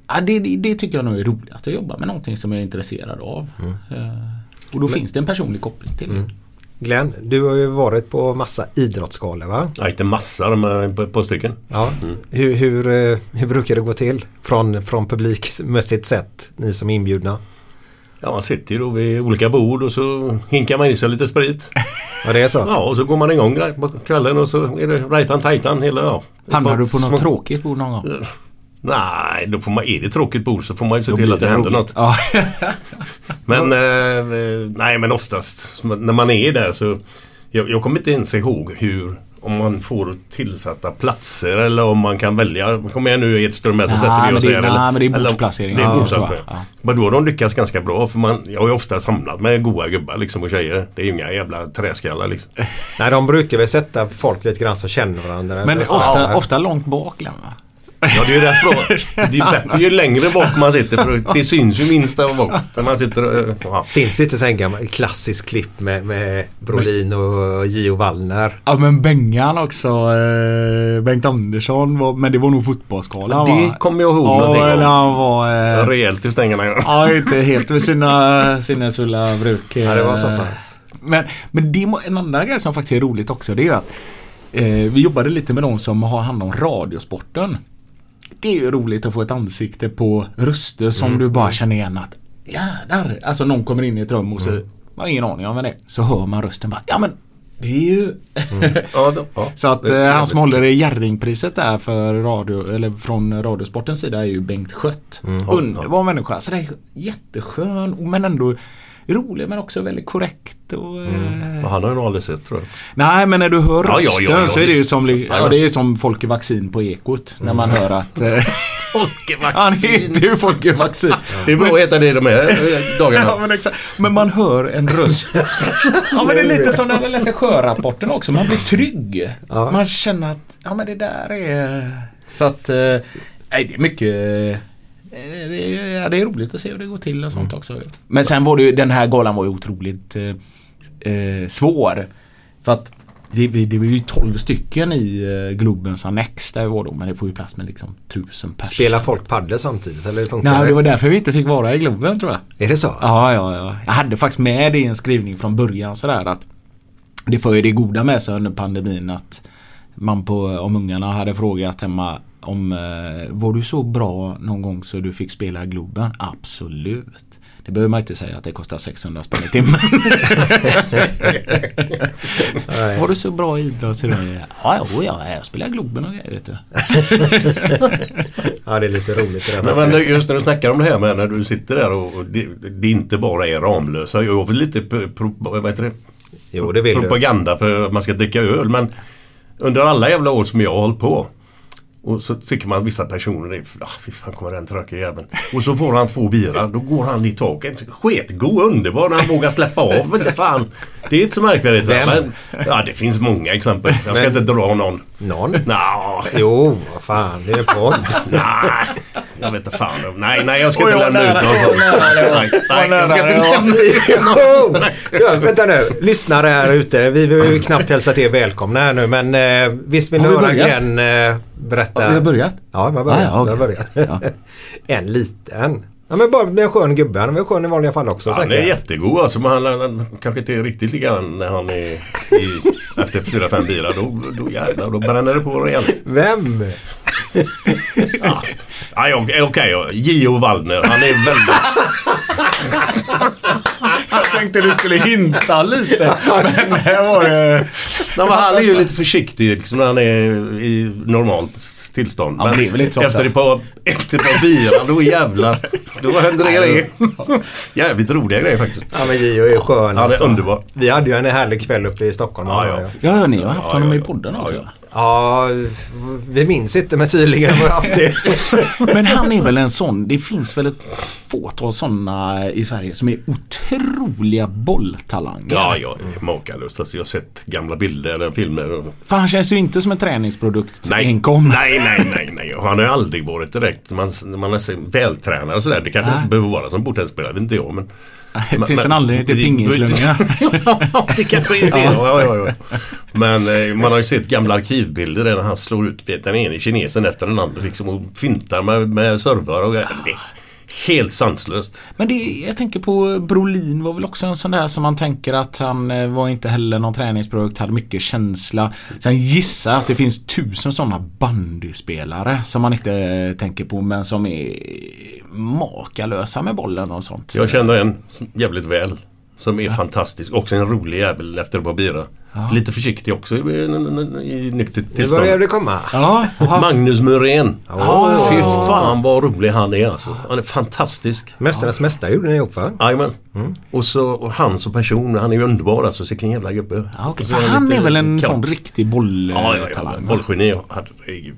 ja, det, det, det tycker jag nog är roligt att jobba med någonting som jag är intresserad av. Eh, och då finns det en personlig koppling till det. Glenn, du har ju varit på massa idrottsgalor va? Ja, inte massor men ett par stycken. Ja. Hur, hur, eh, hur brukar det gå till från, från publikmässigt sett, ni som är inbjudna? Ja, man sitter ju då vid olika bord och så hinkar man i sig lite sprit. Ja det är så? Ja, och så går man igång på kvällen och så är det rajtan tajtan hela ja. Hamnar du på Små- något tråkigt bord någon gång? Nej, då får man, är det tråkigt bord så får man ju se Då till att det det händer roligt. något. Ja. Men eh, nej men oftast när man är där så jag, jag kommer inte ens ihåg hur om man får tillsatta platser eller om man kan välja. Kom igen nu Edström här så sätter vi men oss här. nej, eller- men det är eller- bordsplacering. Det är bordsplacering. Ja. Men då har de lyckats ganska bra för man, jag har ju ofta samlat med goa gubbar liksom och tjejer. Det är ju inga jävla träskallar liksom. Nej de brukar väl sätta folk lite grann som känner varandra. Men ofta, ofta långt bak Glenn, va? Ja det är ju rätt bra. Det är bättre ju längre bak man sitter för det syns ju minst där bak. När man sitter eh, ja. Finns det inte så en gammal klassisk klipp med, med Brolin och Gio Wallner? Ja men Bengan också. Eh, Bengt Andersson. Var, men det var nog fotbollsskalan Det va? kommer jag ihåg Ja, någonting eller han var... Eh, Rejält i stängerna. Ja. ja, inte helt med sina sinnesfulla bruk. Ja det var så eh, pass. Men, men det, må- en annan grej som faktiskt är roligt också det är att eh, vi jobbade lite med de som har hand om radiosporten. Det är ju roligt att få ett ansikte på röster som du bara känner igen att jävlar. Alltså någon kommer in i ett rum och så man har ingen aning om vad det är. Så hör man rösten bara ja men det är ju Ja, då, ja. Så att eh, han som håller i Jerringpriset där för radio, eller från Radiosportens sida är ju Bengt Skött. Underbar människa. Så det är jätteskön men ändå rolig men också väldigt korrekt. Och, eh, Ja, Han har jag nog aldrig sett tror jag. Nej men när du hör Ja, rösten ja, ja, så är det ju som, ja, det är som Folke Vaccin på Ekot. När man hör att eh, Folkevaccin. han heter ju Folke Vaccin. Det är bra att heta det de här eh, dagarna. Ja, men, exakt. men man hör en röst. ja men det är lite som när man läser sjörapporten också. Man blir trygg. Man känner att ja men det där är... Så att nej, det är mycket... eh, Det är, ja, det är roligt att se hur det går till och sånt också. Men sen var det ju, den här galan var ju otroligt eh, eh, svår. För att det, det var ju 12 stycken i eh, Globens annex där vi var då. Men det får ju plats med liksom tusen personer. Spelar folk padel samtidigt eller funkar Nej, det? det var därför vi inte fick vara i Globen tror jag. Är det så? Ja, ja, ja. Jag hade faktiskt med det i en skrivning från början sådär att det får ju det goda med sig under pandemin att man på, om ungarna hade frågat hemma om eh, var du så bra någon gång så du fick spela Globen? Absolut. Det behöver man inte säga att det kostar 600 spänn i timmen. var du så bra i idrott? Ja, jo, ja, jag spelar Globen och grejer vet du. Ja det är lite roligt det där. Men, men just när du snackar om det här med när du sitter där och, det, det inte bara är Ramlösa. Jag vill lite pro, vad heter det? Jo det vill du. propaganda för att man ska dricka öl. Men under alla jävla år som jag har hållit på. Och så tycker man att vissa personer är, ah, fy fan kommer den trökiga jäveln. Och så får han två bira, då går han i taket. Sketgod, underbar när han vågar släppa av. Fan. Det är inte så märkvärdigt. Men, ja det finns många exempel. Jag ska Men- inte dra någon. Någon? Nå, Jo, vad fan det är podd. nej. Jag vet inte fan. Nej, nej jag ska inte lämna ut någon. Nej, nej, jag ska inte lämna ut någon. Du, vänta nu, lyssnare här ute. Vi vill ju knappt hälsa er välkomna här nu men eh, visst vill ni Har vi höra? Glenn eh, berätta? Ja, vi har börjat? Ja, vi har börjat. Ah, ja, vi har börjat. en liten. Ja men bara med en skön gubbe. Han är skön i vanliga fall också Han är jättegod alltså men han, han kanske inte är riktigt lika grann när han är i, efter fyra fem bilar. Då, då jävlar, då bränner det på rejält. Vem? Ja, ja, ja, okej. ja. Gio Wallner. Han är väldigt... Jag tänkte du skulle hinta lite. Men det var det... Nej, men han är ju lite försiktig liksom, när han är i normalt tillstånd. Ja, men det efter ett par, efter ett par bilar, då jävlar. Då händer det grejer. Jävligt roliga grejer faktiskt. Ja men Gio är skön Han är underbar. Vi hade ju en härlig kväll uppe i Stockholm. Ja, ja. Ja, ja, ni har haft Ja, honom ja, i ja. podden Ja, också. Ja. Vi minns inte men tydligen har vi haft det. Men han är väl en sån, det finns väl ett fåtal sådana i Sverige som är otroliga bolltalanger. Ja, ja, det är makalöst. Alltså, jag har sett gamla bilder eller filmer. Och... För han känns ju inte som en träningsprodukt Nej, enkom. nej, nej, nej, nej. Och Han har ju aldrig varit direkt, man, man är vältränad och sådär. Det kanske inte behöver vara som bordtennisspelare, det är inte jag. Men, Det finns men- en anledning till ja, det kanske är det. Ja, ja, ja. Men eh, man har ju sett gamla arkivbilder där han slår ut vet, den ene kinesen efter den andra liksom, och fintar med, med servar och grejer. Helt sanslöst. Men det, jag tänker på Brolin var väl också en sån där som man tänker att han eh, var inte heller någon träningsprodukt, hade mycket känsla. Sen gissar jag att det finns tusen sådana bandyspelare som man inte eh, tänker på men som är makalösa med bollen och sånt. Jag känner en jävligt väl. Som är fantastisk. Också en rolig jävel efter ett par bira. Lite försiktig också i, i, i nyktert Nu tillstånd. börjar det komma. Ja, Magnus Muren. Åh. Fy fan vad rolig han är alltså. Han är fantastisk. Mästarnas mästare gjorde ni ihop va? Jajamän. Och så och han som person, han är ju underbar alltså. Vilken jävla gubbe. Ja, så För han är väl en kaos. sån riktig Ja, ja, ja. bolltalang? Bollgeni. Herregud.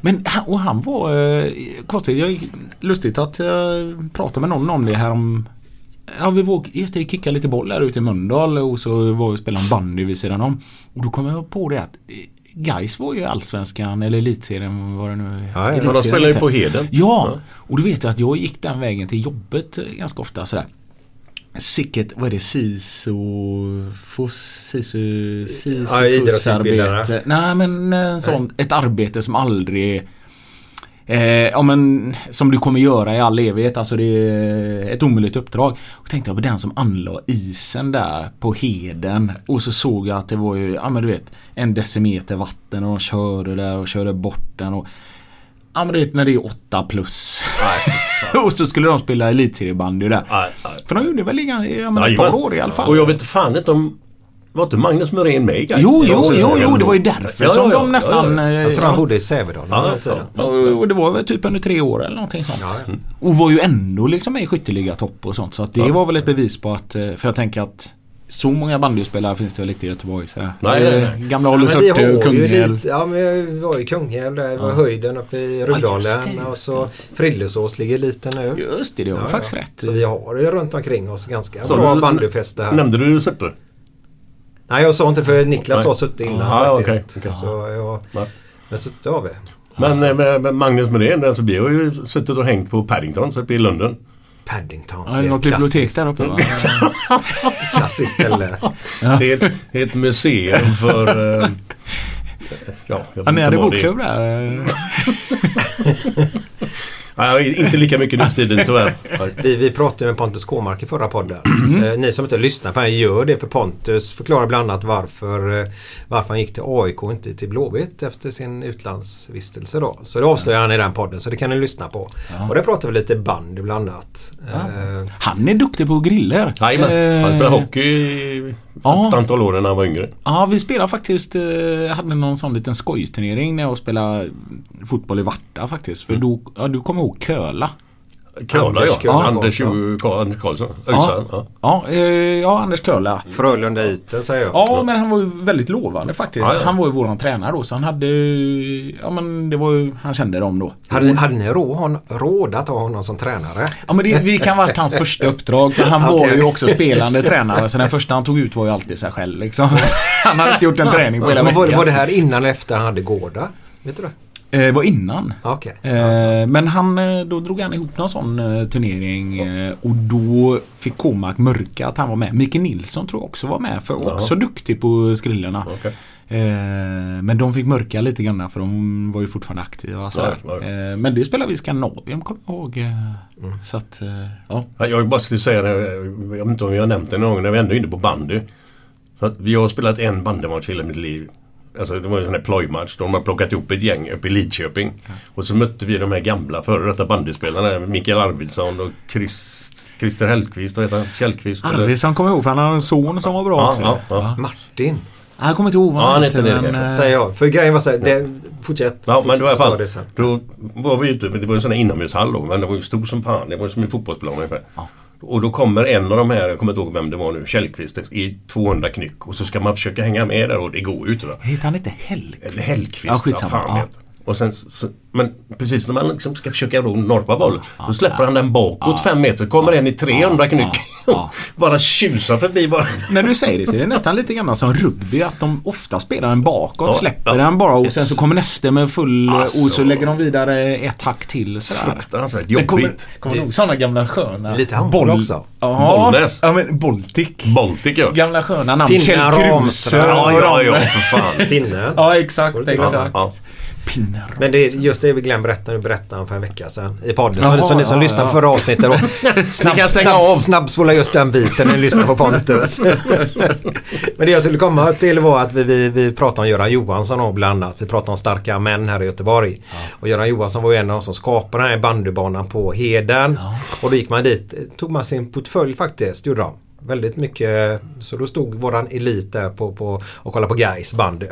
Men och han var eh, konstigt, jag, lustigt att jag pratade med någon om det här om Ja vi var just det, kicka lite boll här ute i Mölndal och så var vi och spelade en bandy vid sidan om. Och då kom jag på det att eh, Gais var ju allsvenskan eller elitserien vad det nu. Ja, Men de spelar ju på Heden. Ja, och du vet jag att jag gick den vägen till jobbet eh, ganska ofta sådär. Sicket, vad är det, SISO, FOS, SISO, SISO Ja. Nej men en sån, ett arbete som aldrig Eh, ja men som du kommer göra i all evighet. Alltså det är ett omöjligt uppdrag. Och tänkte jag på den som anlade isen där på heden. Och så såg jag att det var ju, ja men du vet, en decimeter vatten och de körde där och körde bort den. Och, ja men du vet när det är åtta plus. och så skulle de spela elitseriebandy där. Nej, nej. För de gjorde väl inga, ja, men ett par år i alla fall. Och jag vet fan inte om... Var inte Magnus Muren med i Gais? Jo, jo, jo, jo, det var ju därför Ja, som ja, de ja, nästan... ja, ja. Jag tror han eh, bodde i Sävedalen Ja, ja. Och det var väl typ under tre år eller någonting sånt. Ja, ja. Och var ju ändå liksom med i skytteliga topp och sånt. Så att det Ja. var väl ett bevis på att, eh, för jag tänker att så många bandyspelare finns det väl inte i Göteborg. Så. Nej, Det nej, nej. Gamla Ja, Olle Surte och Kungälv. lite, ja men vi var i Kungälv där, vi var höjden uppe i det, Rudalen just och så Frillesås ligger lite nu. Just det, det har Ja, faktiskt ja. rätt. Så vi har det runt omkring oss ganska Så bra bandyfester här. Nämnde du Surte? Nej jag sa inte för Niklas Nej. har suttit innan Aha, faktiskt. okej. Så jag, men suttit har vi. Men eh, med, med Magnus Muren, alltså, vi har ju suttit och hängt på Paddingtons uppe i London. Paddington. Ja, är det något bibliotek där uppe va? Klassiskt ställe. Det, är ett, det är ett museum för... Eh, ja, jag Ja, ni inte hade det är. bokklubb där? Ja, inte lika mycket nu tiden tyvärr. Vi, vi pratade med Pontus Kåmark i förra podden. Mm. Eh, ni som inte lyssnar på den, gör det för Pontus förklarar bland annat varför, eh, varför han gick till AIK och inte till Blåvitt efter sin utlandsvistelse då. Så det avslöjar han i den podden så det kan ni lyssna på. Och där pratar vi lite bandy bland annat. Eh, Han är duktig på griller. Jajamän, han Eh, spelade hockey i Ja. ett antal år när han var yngre. Ja, vi spelade faktiskt, eh, jag hade någon sån liten skojturnering när jag spelade fotboll i Varta faktiskt. För då, ja, du kommer ihåg Köla? Anders ja. Anders, Karlsson. Anders Karlsson. Ja. Ja, eh, ja Anders Köla. Frölunda Iten säger jag. Ja, men han var ju väldigt lovande faktiskt. Ja, ja. Han var ju våran tränare då, så han hade Ja, men det var ju, han kände dem då. Hade, ni- hade ni råd, hon, råd att ha honom som tränare? Ja, men det, vi kan varit hans första uppdrag, för han var Okej. ju också spelande tränare. Så den första han tog ut var ju alltid sig själv liksom. Han hade inte gjort en träning på hela Men var, veckan. var det här innan eller efter han hade Gårda? Vet du det? Eh, var innan. Okej. Eh, men han, eh, då drog han ihop någon sån eh, turnering eh, och då fick Komark mörka att han var med. Micke Nilsson tror jag också var med för också duktig på skrillorna. Eh, men de fick mörka lite grann för de var ju fortfarande aktiva. Sådär. Ja, ja. Men det spelade vi i Skandinavien kommer jag ihåg. Mm. Så att, ja. Ja, Jag bara skulle säga det, jag vet inte om vi har nämnt det någon gång när vi ändå är inne på bandy. Så att vi har spelat en bandymatch hela mitt liv. Alltså det var en sån här plojmatch. De har plockat ihop ett gäng uppe i Lidköping. Och så mötte vi de här gamla före detta bandyspelarna. Mikael Arvidsson och Chris, Christer Hellqvist, vad heter han? Källqvist? Arvidsson kommer jag ihåg för han hade en son som var bra Ja, också. ja, ja. Martin Han kommer inte ihåg vad Ja, han hette, men, eh, säger jag. För grejen var så här, det, fortsätt. Ja men då i alla fall. Då var vi ute, men det var en sån här inomhushall då. Men det var ju stor som fan. Det var som en fotbollsplan ungefär. Ja. Och då kommer en av de här, jag kommer inte ihåg vem det var nu, Källqvist i 200 knyck. Och så ska man försöka hänga med där och det går ju inte. Heter han inte Hell? Eller Hellqvist. Ja, skitsamma. Ja. Och sen, så, men precis när man liksom ska försöka då norpa boll Då släpper han den bakåt fem meter. Kommer en i 300 knyck. ja. bara tjusar förbi bara. När du säger det så är det nästan lite grann som rugby att de ofta spelar den bakåt, Ja, släpper ja. den bara och Yes. sen så kommer nästa med full Alltså. och så lägger de vidare ett hack till sådär. Fruktansvärt Men kommer, jobbigt. kommer du ihåg sådana gamla sköna Lite handboll boll- också. Ja, Bollnäs. ja men Baltic. Baltic ja. Gamla sköna namn. Pinnar, Kjell Kruse. Ja, ja, ja, för fan. Pinnen. Ja, exakt, Ja, exakt. Ja. Pinnar. Men det är just det Glenn berättade, berättade han för en vecka sedan i podden. Jaha, så, så ni som ja, lyssnar ja. på förra avsnittet då. Snabb, kan stänga snabb, av. Snabbspola just den biten när ni lyssnar på Pontus. Men det jag skulle komma till var att vi, vi, vi pratade om Göran Johansson och bland annat. Vi pratade om starka män här i Göteborg. Och Göran Johansson var ju en av de som skapade den här bandybanan på Heden. Och då gick man dit, tog man sin portfölj faktiskt, gjorde de. Väldigt mycket, så då stod våran elit där på, på, och kollade på Gais bandy.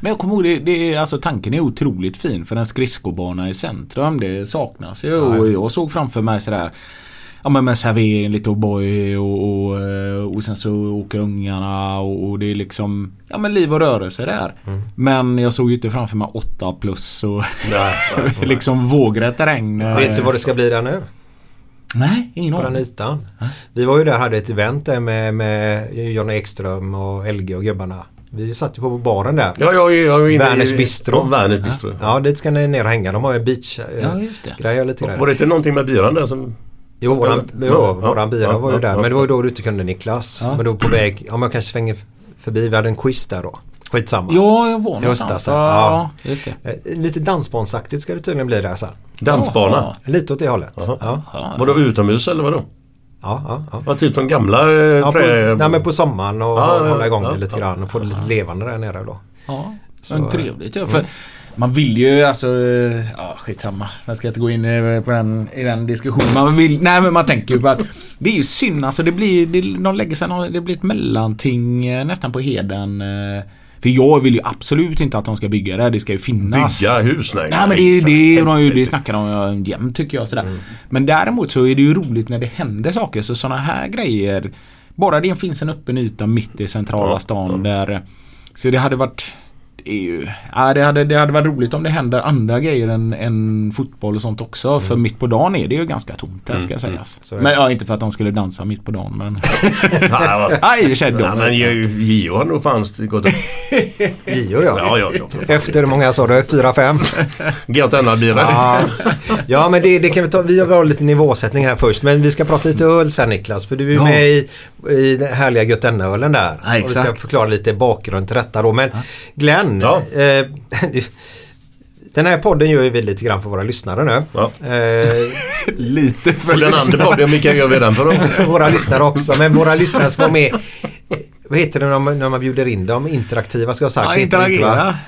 Men jag kommer ihåg, det, det, alltså tanken är otroligt fin för en skridskobana i centrum, det saknas ju. Och jag såg framför mig sådär Ja men med servering, lite O'boy och, och, eh, och sen så åker ungarna och, och det är liksom Ja men liv och rörelse där. Men jag såg ju inte framför mig 8 plus och Nej, nej, nej. liksom vågrätt regn. Vet du vad det ska bli där nu? Nej, ingen på den aning. ytan. Vi var ju där och hade ett event där med, med Johnny Ekström och LG och gubbarna. Vi satt ju på baren där. Ja, inne i- Werners Bistro. Ja, Bistro. Ja, dit ska ni ner och hänga. De har ju en beach eh, Ja, Var det inte någonting med biran där som... Jo, våran, Ja, jo, ja, våran bira ja, var ju ja, där. ja, Men det var ju ja. då du inte kunde Niklas. Ja. Men då på väg, ja men jag kanske svänger förbi. Vi hade en quiz där då. Skitsamma. Ja, jag var Just någonstans. det, Ja, ja. just det. Eh, Lite dansbandsaktigt ska det tydligen bli där sen. Dansbana? Lite åt det hållet. Ja, Ja. Var det utomhus eller vadå? ja, ja. ja. Ja, typ som gamla eh, Ja, på, trä... nej, men på sommaren och Ja, hålla igång ja, det lite ja, grann och få det lite levande där nere då. Ja, Så, men trevligt ja. För man vill ju alltså, eh, ja skitsamma. Jag ska inte gå in i, på den, i den diskussionen. Man vill, nej men man tänker ju på att det är ju synd alltså. Det blir, det, de lägger sig, det blir ett mellanting eh, nästan på heden. För jag vill ju absolut inte att de ska bygga det. Det ska ju finnas. Bygga hus? Nej, Nej men det, för det, de, det snackar de jämt tycker jag. Sådär. Men däremot så är det ju roligt när det händer saker. Så sådana här grejer. Bara det finns en öppen yta mitt i centrala stan där. Så det hade varit det, är ju, ja, det, hade, det hade varit roligt om det händer andra grejer än, än fotboll och sånt också. För mitt på dagen är det ju ganska tomt här ska sägas. Så är Men det. ja, inte för att de skulle dansa mitt på dagen men... Nej, sig Nej, de- men Gio har nog fan gått upp. Gio ja. Ja, ja, ja. Efter hur många sa du? Fyra, fem? Götena-bira. Ja, ja men det, det kan vi ta. Vi har lite nivåsättning här först. Men vi ska prata lite öl sen Niklas. För du är Ja. med i, i den härliga Götene-ölen där. Ja, och vi ska exakt. förklara lite bakgrund till detta då. Men Glenn. Ja. Eh, den här podden gör vi lite grann för våra lyssnare nu. Ja. Eh, Lite för Och den andra podden, vilka gör vi den för då? våra lyssnare också. Men våra lyssnare ska vara med. Vad heter det när man, när man bjuder in dem? Interaktiva ska jag ha sagt. Ja, interagera.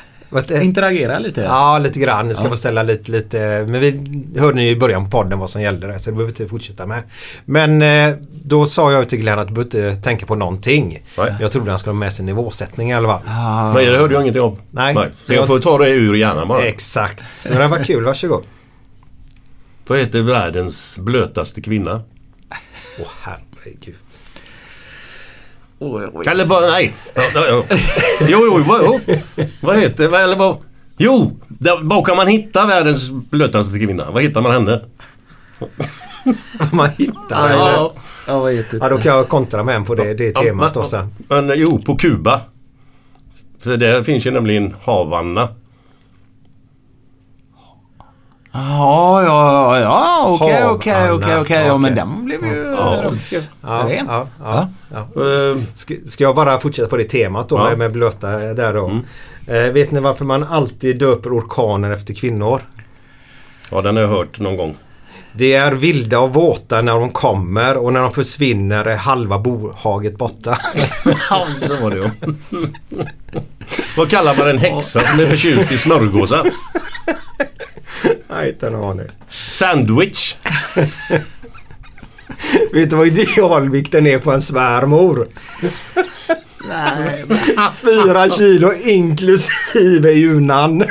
Interagera lite. Ja, lite grann. Ni ska Ja. få ställa lite, lite. Men vi hörde ni i början på podden vad som gällde där så det behöver vi inte fortsätta med. Men eh, då sa jag till Glenn att du behöver inte tänka på någonting. Nej. Jag trodde han skulle ha med sig nivåsättning i alla fall. Ah. Nej, det hörde jag ingenting om. Nej. Så jag får ta det ur hjärnan bara. Exakt. Men det var kul, varsågod. Vad heter världens blötaste kvinna? Åh herregud. Oj, oj. Eller bara, nej. Ja, ja, ja. Jo, jo, vad, jo. vad heter, vad, eller vad? Jo, där, var kan man hitta världens blötaste kvinna? Vad hittar man henne? man hittar det. Ja, jag vet inte. Ja, då kan jag kontra med en på det, det temat då sen. Men, men jo, på Kuba. För där finns ju nämligen Havanna. Ja, ja, ja, okej, okej, okej, okej. Ja, men den blev ju Ja. Ja, ren. ja, ja, ja. Ska, ska jag bara fortsätta på det temat då Ja. med, blöta där då. Eh, vet ni varför man alltid döper orkaner efter kvinnor? ja, den har jag hört någon gång. Det är vilda och våta när de kommer och när de försvinner är halva bohaget borta. Så var det. Vad kallar man en häxa som är förtjust i smörgåsar? Nej, inte en aning. Sandwich. Vet du vad idealvikten är på en svärmor? Nej, Fyra kilo inklusive junan.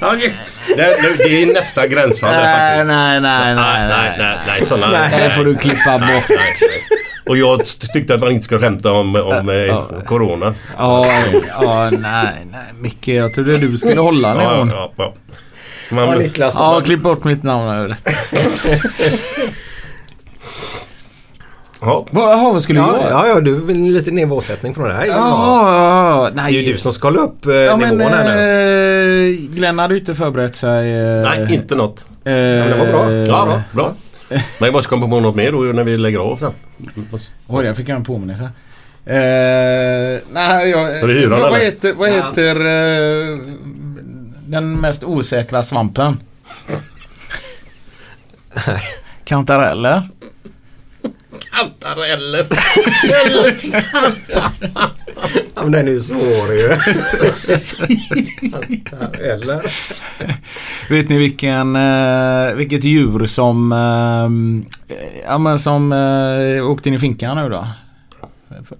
Okej. det, det, det är nästa gränsfall Nej, faktiskt. nej, nej, Nej, nej, nej, nej, sådana... Det får du klippa bort. Nej, nej. Och jag tyckte att man inte skulle skämta om, om eh, Corona. Ja, ja, nej, nej. Micke, jag trodde du skulle hålla Ja, nivån. ja, ja. Man, Ja, Niklas. Ja, klipp bort mitt namn över detta. ja. Jaha, vad skulle du Ja, göra? ja, ja, du vill lite nivåsättning på det här. Ja, Ja. ja, Det nej. är ju du som ska hålla upp eh, Ja, men nivån här nu. eh, Glenn hade ju inte förberett sig. Eh, Nej, inte något. Eh, men det var bra. Ja, bra. bra. Men jag måste komma på något mer då när vi lägger av sen. Oj, jag fick en påminnelse. Eh, nej, jag... Var det hyran, vad, vad eller? heter, vad heter eh, den mest osäkra svampen? Kantareller? Kantareller. Ja, men den är ju svår ju. Eller? Vet ni vilken, eh, vilket djur som, eh, ja, men som eh, åkte in i finkan nu då?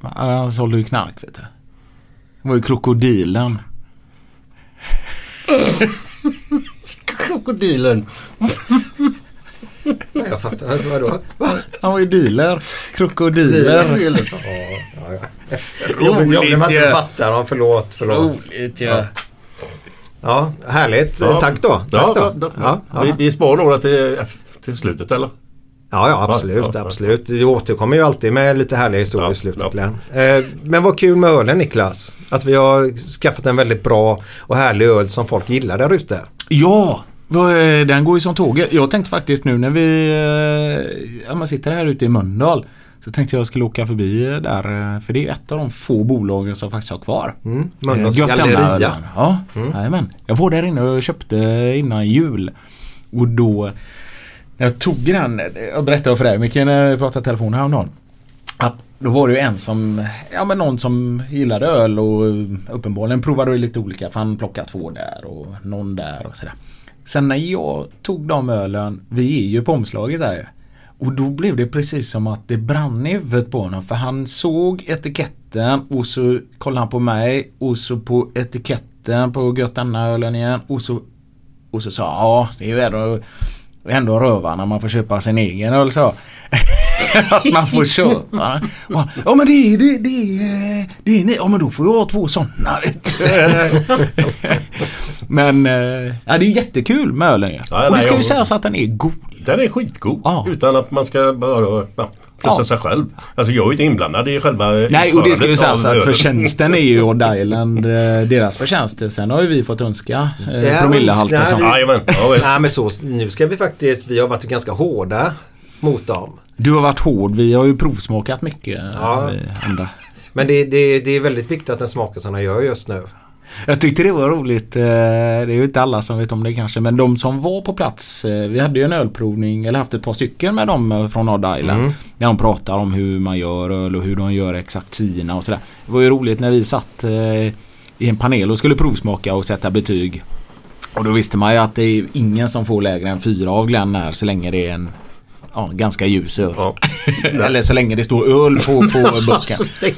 Han sålde ju knark vet du. Det var ju krokodilen. Krokodilen. Nej, jag fattar. Vadå? Va? Han var ju dealer. Krokodiler. Ja, ja. Jobbigt jobbigt om man inte fattar. Ja, förlåt, förlåt. Roligt ja. Ja, härligt. Ja. Tack då. Tack Ja, då. ja, ja. Ja, ja. Vi, vi sparar några till, till slutet eller? Ja, ja absolut. Ja, ja, ja. absolut. Vi återkommer ju alltid med lite härliga historier Ja, i slutet. ja. Glenn. Eh, men vad kul med ölen Niklas. Att vi har skaffat en väldigt bra och härlig öl som folk gillar där ute. Ja! Eh, Den går ju som tåget. Jag tänkte faktiskt nu när vi eh, ja, man sitter här ute i Mölndal. Så tänkte jag skulle åka förbi eh, där. För det är ett av de få bolagen som faktiskt har kvar. Mm. Mölndals galleria. Ja, jajamän. Jag var där inne och köpte innan jul. Och då när jag tog den, jag berättade för dig mycket när vi pratade telefon häromdagen. Att då var det ju en som, ja men någon som gillade öl och uppenbarligen provade lite olika. För han plockade två där och någon där och sådär. Sen när jag tog de ölen, vi är ju på omslaget där ju. Och då blev det precis som att det brann i huvudet på honom. För han såg etiketten och så kollade han på mig och så på etiketten på Götanna-ölen igen. Och så, och så sa ja det är ju ändå, ändå röva när man får köpa sin egen öl så. att man får köpa. Han, Ja men det är det, det, är, det är ni. Ja men då får jag ha två sådana. men eh, ja, det är jättekul med ölen. Ja, Och det nej, ska ju sägas att den är god. Den är skitgod. Ja. Utan att man ska bara ja, Ja. sig själv. Alltså jag är ju inte inblandad i själva Nej och det ska ju sägas att förtjänsten är ju Odd Island eh, deras förtjänst. Sen har ju vi fått önska eh, promillehalter som. Vi- ja. Nej men så, nu ska vi faktiskt, vi har varit ganska hårda mot dem. Du har varit hård. Vi har ju provsmakat mycket. Ja. vi andra. Men det, det, det är väldigt viktigt att den smakar som den gör just nu. Jag tyckte det var roligt. eh, Det är ju inte alla som vet om det kanske. Men de som var på plats. eh, Vi hade ju en ölprovning. Eller haft ett par stycken med dem eh, från Odd Island. Mm. Där de pratar om hur man gör öl och hur de gör exakt sina och sådär. Det var ju roligt när vi satt eh, i en panel och skulle provsmaka och sätta betyg. Och då visste man ju att det är ingen som får lägre än fyra av Glenn här så länge det är en ja, ganska ljus öl. Ja. Eller så länge det står öl på, på burken.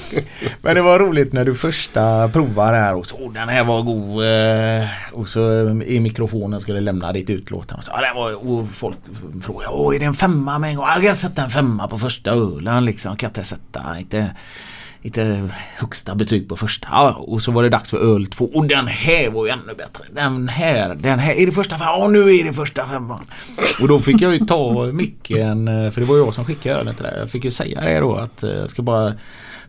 Men det var roligt när du första provar här och så "Åh, den här var god. eh, Och så i mikrofonen skulle lämna ditt utlåtande. Och, så, "Ja, den var, och folk frågade Åh, är det en femma med en gång? "Ja, Jag kan sätta en femma på första ölen liksom. Kan inte sätta inte, inte högsta betyg på första. Ja, och så var det dags för öl två. Och den här var ju ännu bättre. Den här, den här. Är det första femman? Ja, nu är det första femman. Och då fick jag ju ta micken. Eh, för det var jag som skickade ölen till dig. Jag fick ju säga det då att eh, jag ska bara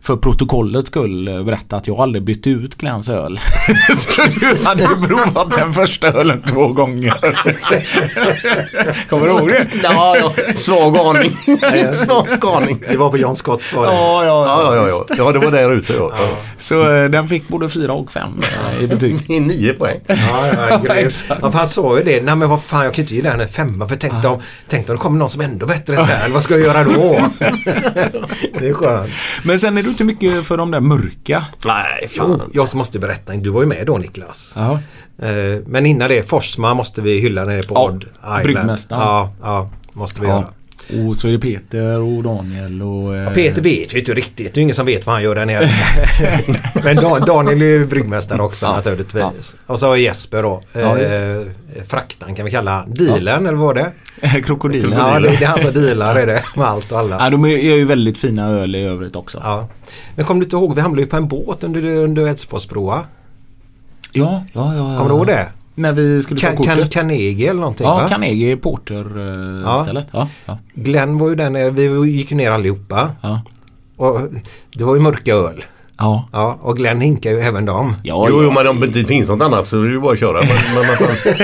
för protokollets skull eh, berätta att jag aldrig bytte ut Glenns öl. Så du hade provat den första ölen två gånger. Kommer du ihåg det? Ja, ja. Svag aning. Svag aning. Det var på John Scotts var det. Ja, ja, Ja, ja, ja. Ja, det var där ute ja. ja. Så eh, den fick både fyra och fem eh, i betyg. I nio poäng. Ja, ja, grymt. ja, han sa ju det. Nej men vad fan jag kan inte ge den en femma för tänk om, tänk om det kommer någon som är ändå bättre sen. Vad ska jag göra då? det är skönt. Men sen är du inte mycket för de där mörka. Nej, Jo, fan. jag som måste berätta. Du var ju med då Niklas. Ja. Eh, Men innan det, Forsma måste vi hylla nere på Ja, Odd Island. bryggmästaren. Ja, ja, måste vi Ja. göra. Och så är det Peter och Daniel och... eh, Ja, Peter vet vi inte riktigt. Det är ingen som vet vad han gör där nere. Men Dan- Daniel är ju bryggmästare också Ja. naturligtvis. Och så har Jesper då. Ja, eh, fraktan kan vi kalla dealen eller vad var det? Krokodilen. Ja, det det är han som dealar är det med allt och alla. Ja, de gör ju väldigt fina öl i övrigt också. Men kom du inte ihåg, vi hamnade ju på en båt under, under Älvsborgsbroa. Ja, ja, ja. ja. Kommer du ihåg det? När vi skulle ta Kan, kortet. kan, Carnegie eller någonting ja, va? Carnegie Porter eh, Ja. stället. Ja, ja, Glenn var ju där nere, vi gick ner allihopa. ja. Och det var ju mörka öl. Ja, Ja, och Glenn hinkar ju även dem. ja, Jo, ja. jo, men om det inte finns något annat så är det ju bara att köra. Men, men, fan.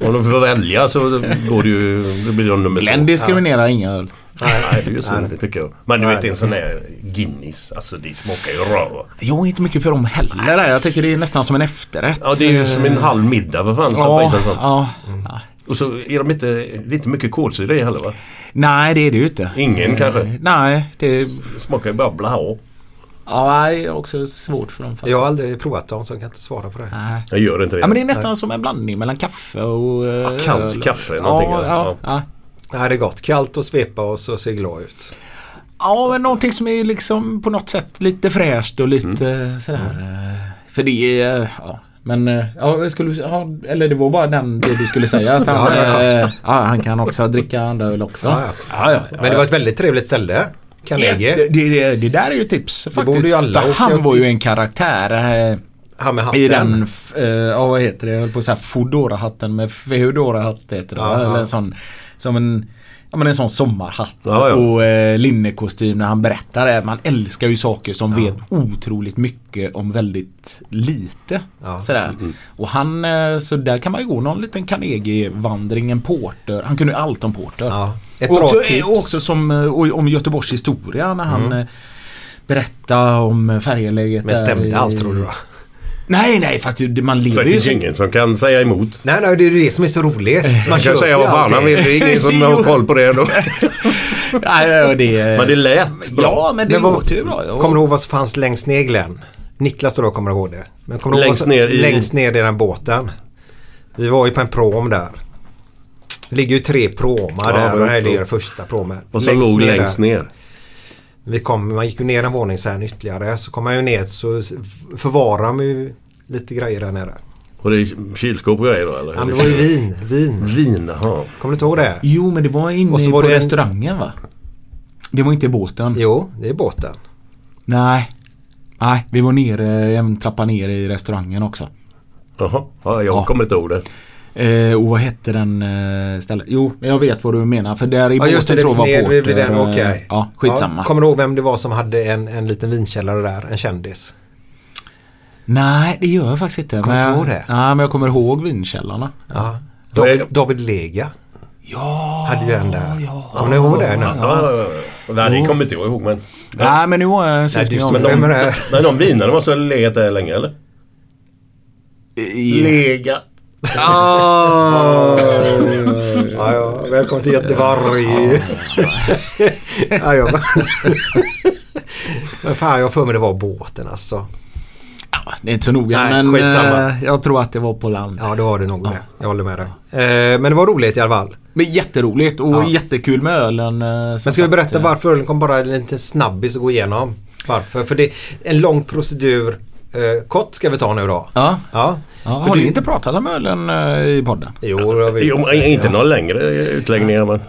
om de får välja så går det ju... Det blir de nummer Glenn två. diskriminerar inga öl. Nej, det är ju så det tycker jag. Men du Nej. vet en sån där Guinness. Alltså det smakar ju röv. Jag är inte mycket för dem heller. där. Jag tycker det är nästan som en efterrätt. Ja det är ju som en halv middag för fan. Ja, sånt. ja, ja. Och så är de inte... Det är inte mycket kolsyra i heller va? Nej, det är det ju inte. Ingen kanske? Nej, det Det smakar ju bara blaha. Ja, det är också svårt för dem. faktiskt. Jag har aldrig provat dem så jag kan inte svara på det. Nej. Jag gör inte det. Ja, men det är nästan som en blandning mellan kaffe och eh, Ja, kallt öl. kaffe, Ja, någonting, ja, ja. ja. Nej, det är gott. Kallt och svepa och så ser glad ut. Ja, men någonting som är liksom på något sätt lite fräscht och lite sådär. eh, För det är, ja. Men ja, skulle, ja, eller det var bara den det du skulle säga. Att han, Ja, ja, ja, han kan också dricka andra öl också. Ja, ja. Ja, ja, ja. Men det var ett väldigt trevligt ställe. Carnegie. det, det, det, där är ju tips faktiskt. borde ju alla För han var ju en karaktär. eh, Han med hatten. I den, eh, ja vad heter det, jag höll på att säga Foodora-hatten med Feodora-hatt heter det ja. Eller en sån, som en, ja men en sån sommarhatt Ja, ja. och eh, linnekostym när han berättar det. Man älskar ju saker som vet otroligt mycket om väldigt lite. Ja. Sådär. Och han, eh, så där kan man ju gå någon liten Carnegie-vandring, en porter. Han kunde ju allt om porter. Ja, ett och, bra också, tips. och också som, eh, och, om Göteborgs historia när han eh, berättade om färjeläget Men stämde allt tror du va? Nej, nej, fast det- man För lever det ju finns så. ingen som kan säga emot. Nej, nej, det är ju det som är så roligt. Man Man kan säga vad fan han vill. Det är ingen som har koll på det ändå. Nej, det, det, Men det lät bra. Ja, men det Men vad- låter ju bra. Kommer du ihåg vad som fanns längst ner Glenn? Niklas då kommer ihåg det. Men kommer ihåg Längst som, ner i- Längst ner i den båten. Vi var ju på en prom där. Det ligger ju tre promar Ja, där och här ligger första promen. Och så låg längst där. ner. Vi kom, man gick ju ner en våning sen ytterligare. Så kom man ju ner så förvarar de ju lite grejer där nere. Och det är kylskåp och grejer då eller? Ja, det var ju vin. Vin. Vin. Kommer du inte ihåg det? Jo, men det var inne Och så var på det en- restaurangen va? Det var inte i båten. Jo, det är båten. Nej. Nej, vi var nere, en trappa ner i restaurangen också. Jaha, ja, jag Ja. kommer inte ihåg det. Eh, och vad hette den eh, stället? Jo, jag vet vad du menar. För där i Ja just det, båten det tror jag ner var vid Porter. vid den, eh. Ja, skitsamma. Ja, kommer du ihåg vem det var som hade en, en liten vinkällare där? En kändis? Nej, det gör jag faktiskt inte. Kommer men du jag- ihåg det? Nej, men jag kommer ihåg vinkällarna. Ja. Då är- David, David Lega Ja, hade ju en där. ja. Kommer ni ihåg det? Ja, ja, ja. Nej, det kommer inte jag ihåg men... Nej, men nu var jag en Nej, susning du om stod- det. de, Vem är det? men de vinerna måste ha legat där länge eller? I- Legat. Ja, ja. Välkommen till Göteborg. ja, ja. Men fan, jag för mig det var båten alltså. Ja, det är inte så noga Nej, men skitsamma. eh, jag tror att det var på land. Ja, det var det nog det. Jag håller med dig. Eh, men det var roligt i alla fall. Men jätteroligt och Ja. jättekul med ölen. eh, Men ska vi berätta varför ölen kom bara en liten snabbis att gå igenom? Varför? För det är en lång procedur. Eh, kort ska vi ta nu då. Ja. Ja. ja har du- ni inte pratat om ölen eh, i podden? Jo, det har vi Jo, inte säkert. några längre utläggningar men...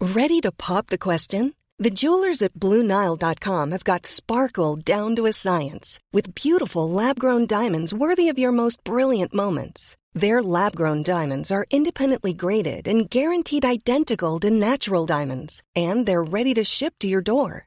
Ready to pop the question? The jewelers at BlueNile.com have got sparkle down to a science with beautiful lab grown diamonds worthy of your most brilliant moments. Their lab grown diamonds are independently graded and guaranteed identical to natural diamonds, and they're ready to ship to your door.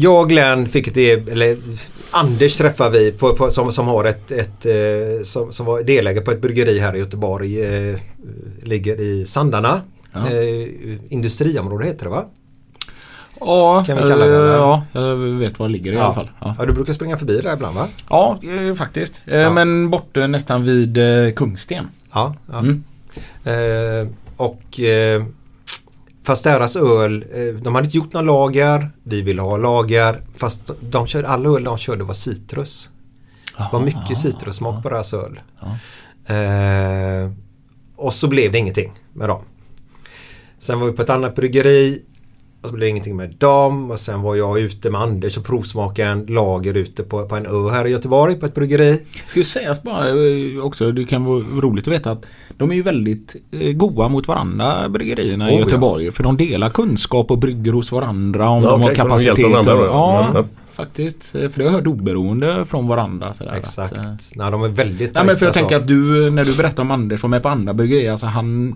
Jag och Glenn fick ett, e- eller Anders träffade vi på, på, som, som har ett, ett eh, som, som var delägare på ett bryggeri här i Göteborg. Eh, ligger i Sandarna. Ja. Eh, industriområde heter det va? Ja, Kan vi kalla det, eh, eller? ja, jag vet var det ligger i alla fall. Ja, Ja, du brukar springa förbi där ibland va? ja eh, faktiskt. Eh, Ja. Men borta nästan vid Kungsten. Ja. ja. Mm. Och fast deras öl, eh, de hade inte gjort någon lager. Vi ville ha lager. Fast de körde, alla öl de körde var citrus. Det var mycket citrussmak på deras öl. Eh, och så blev det ingenting med dem. Sen var vi på ett annat bryggeri. Så blev det ingenting med dem. Och sen var jag ute med Anders och provsmakade en lager ute på, på en ö här i Göteborg på ett bryggeri. Ska ju sägas bara eh, också, det kan vara roligt att veta att de är ju väldigt eh, goa mot varandra bryggerierna Oh, i ja. Göteborg. För de delar kunskap och brygger hos varandra om Ja, de har så de kapacitet. varandra och- ja, Mm. faktiskt. Eh, För det har jag hört oberoende från varandra. Sådär, Exakt. Att, Nej, de är väldigt Nej men för jag tajta, tänker så. att du, när du berättar om Anders som är på andra bryggerier, alltså han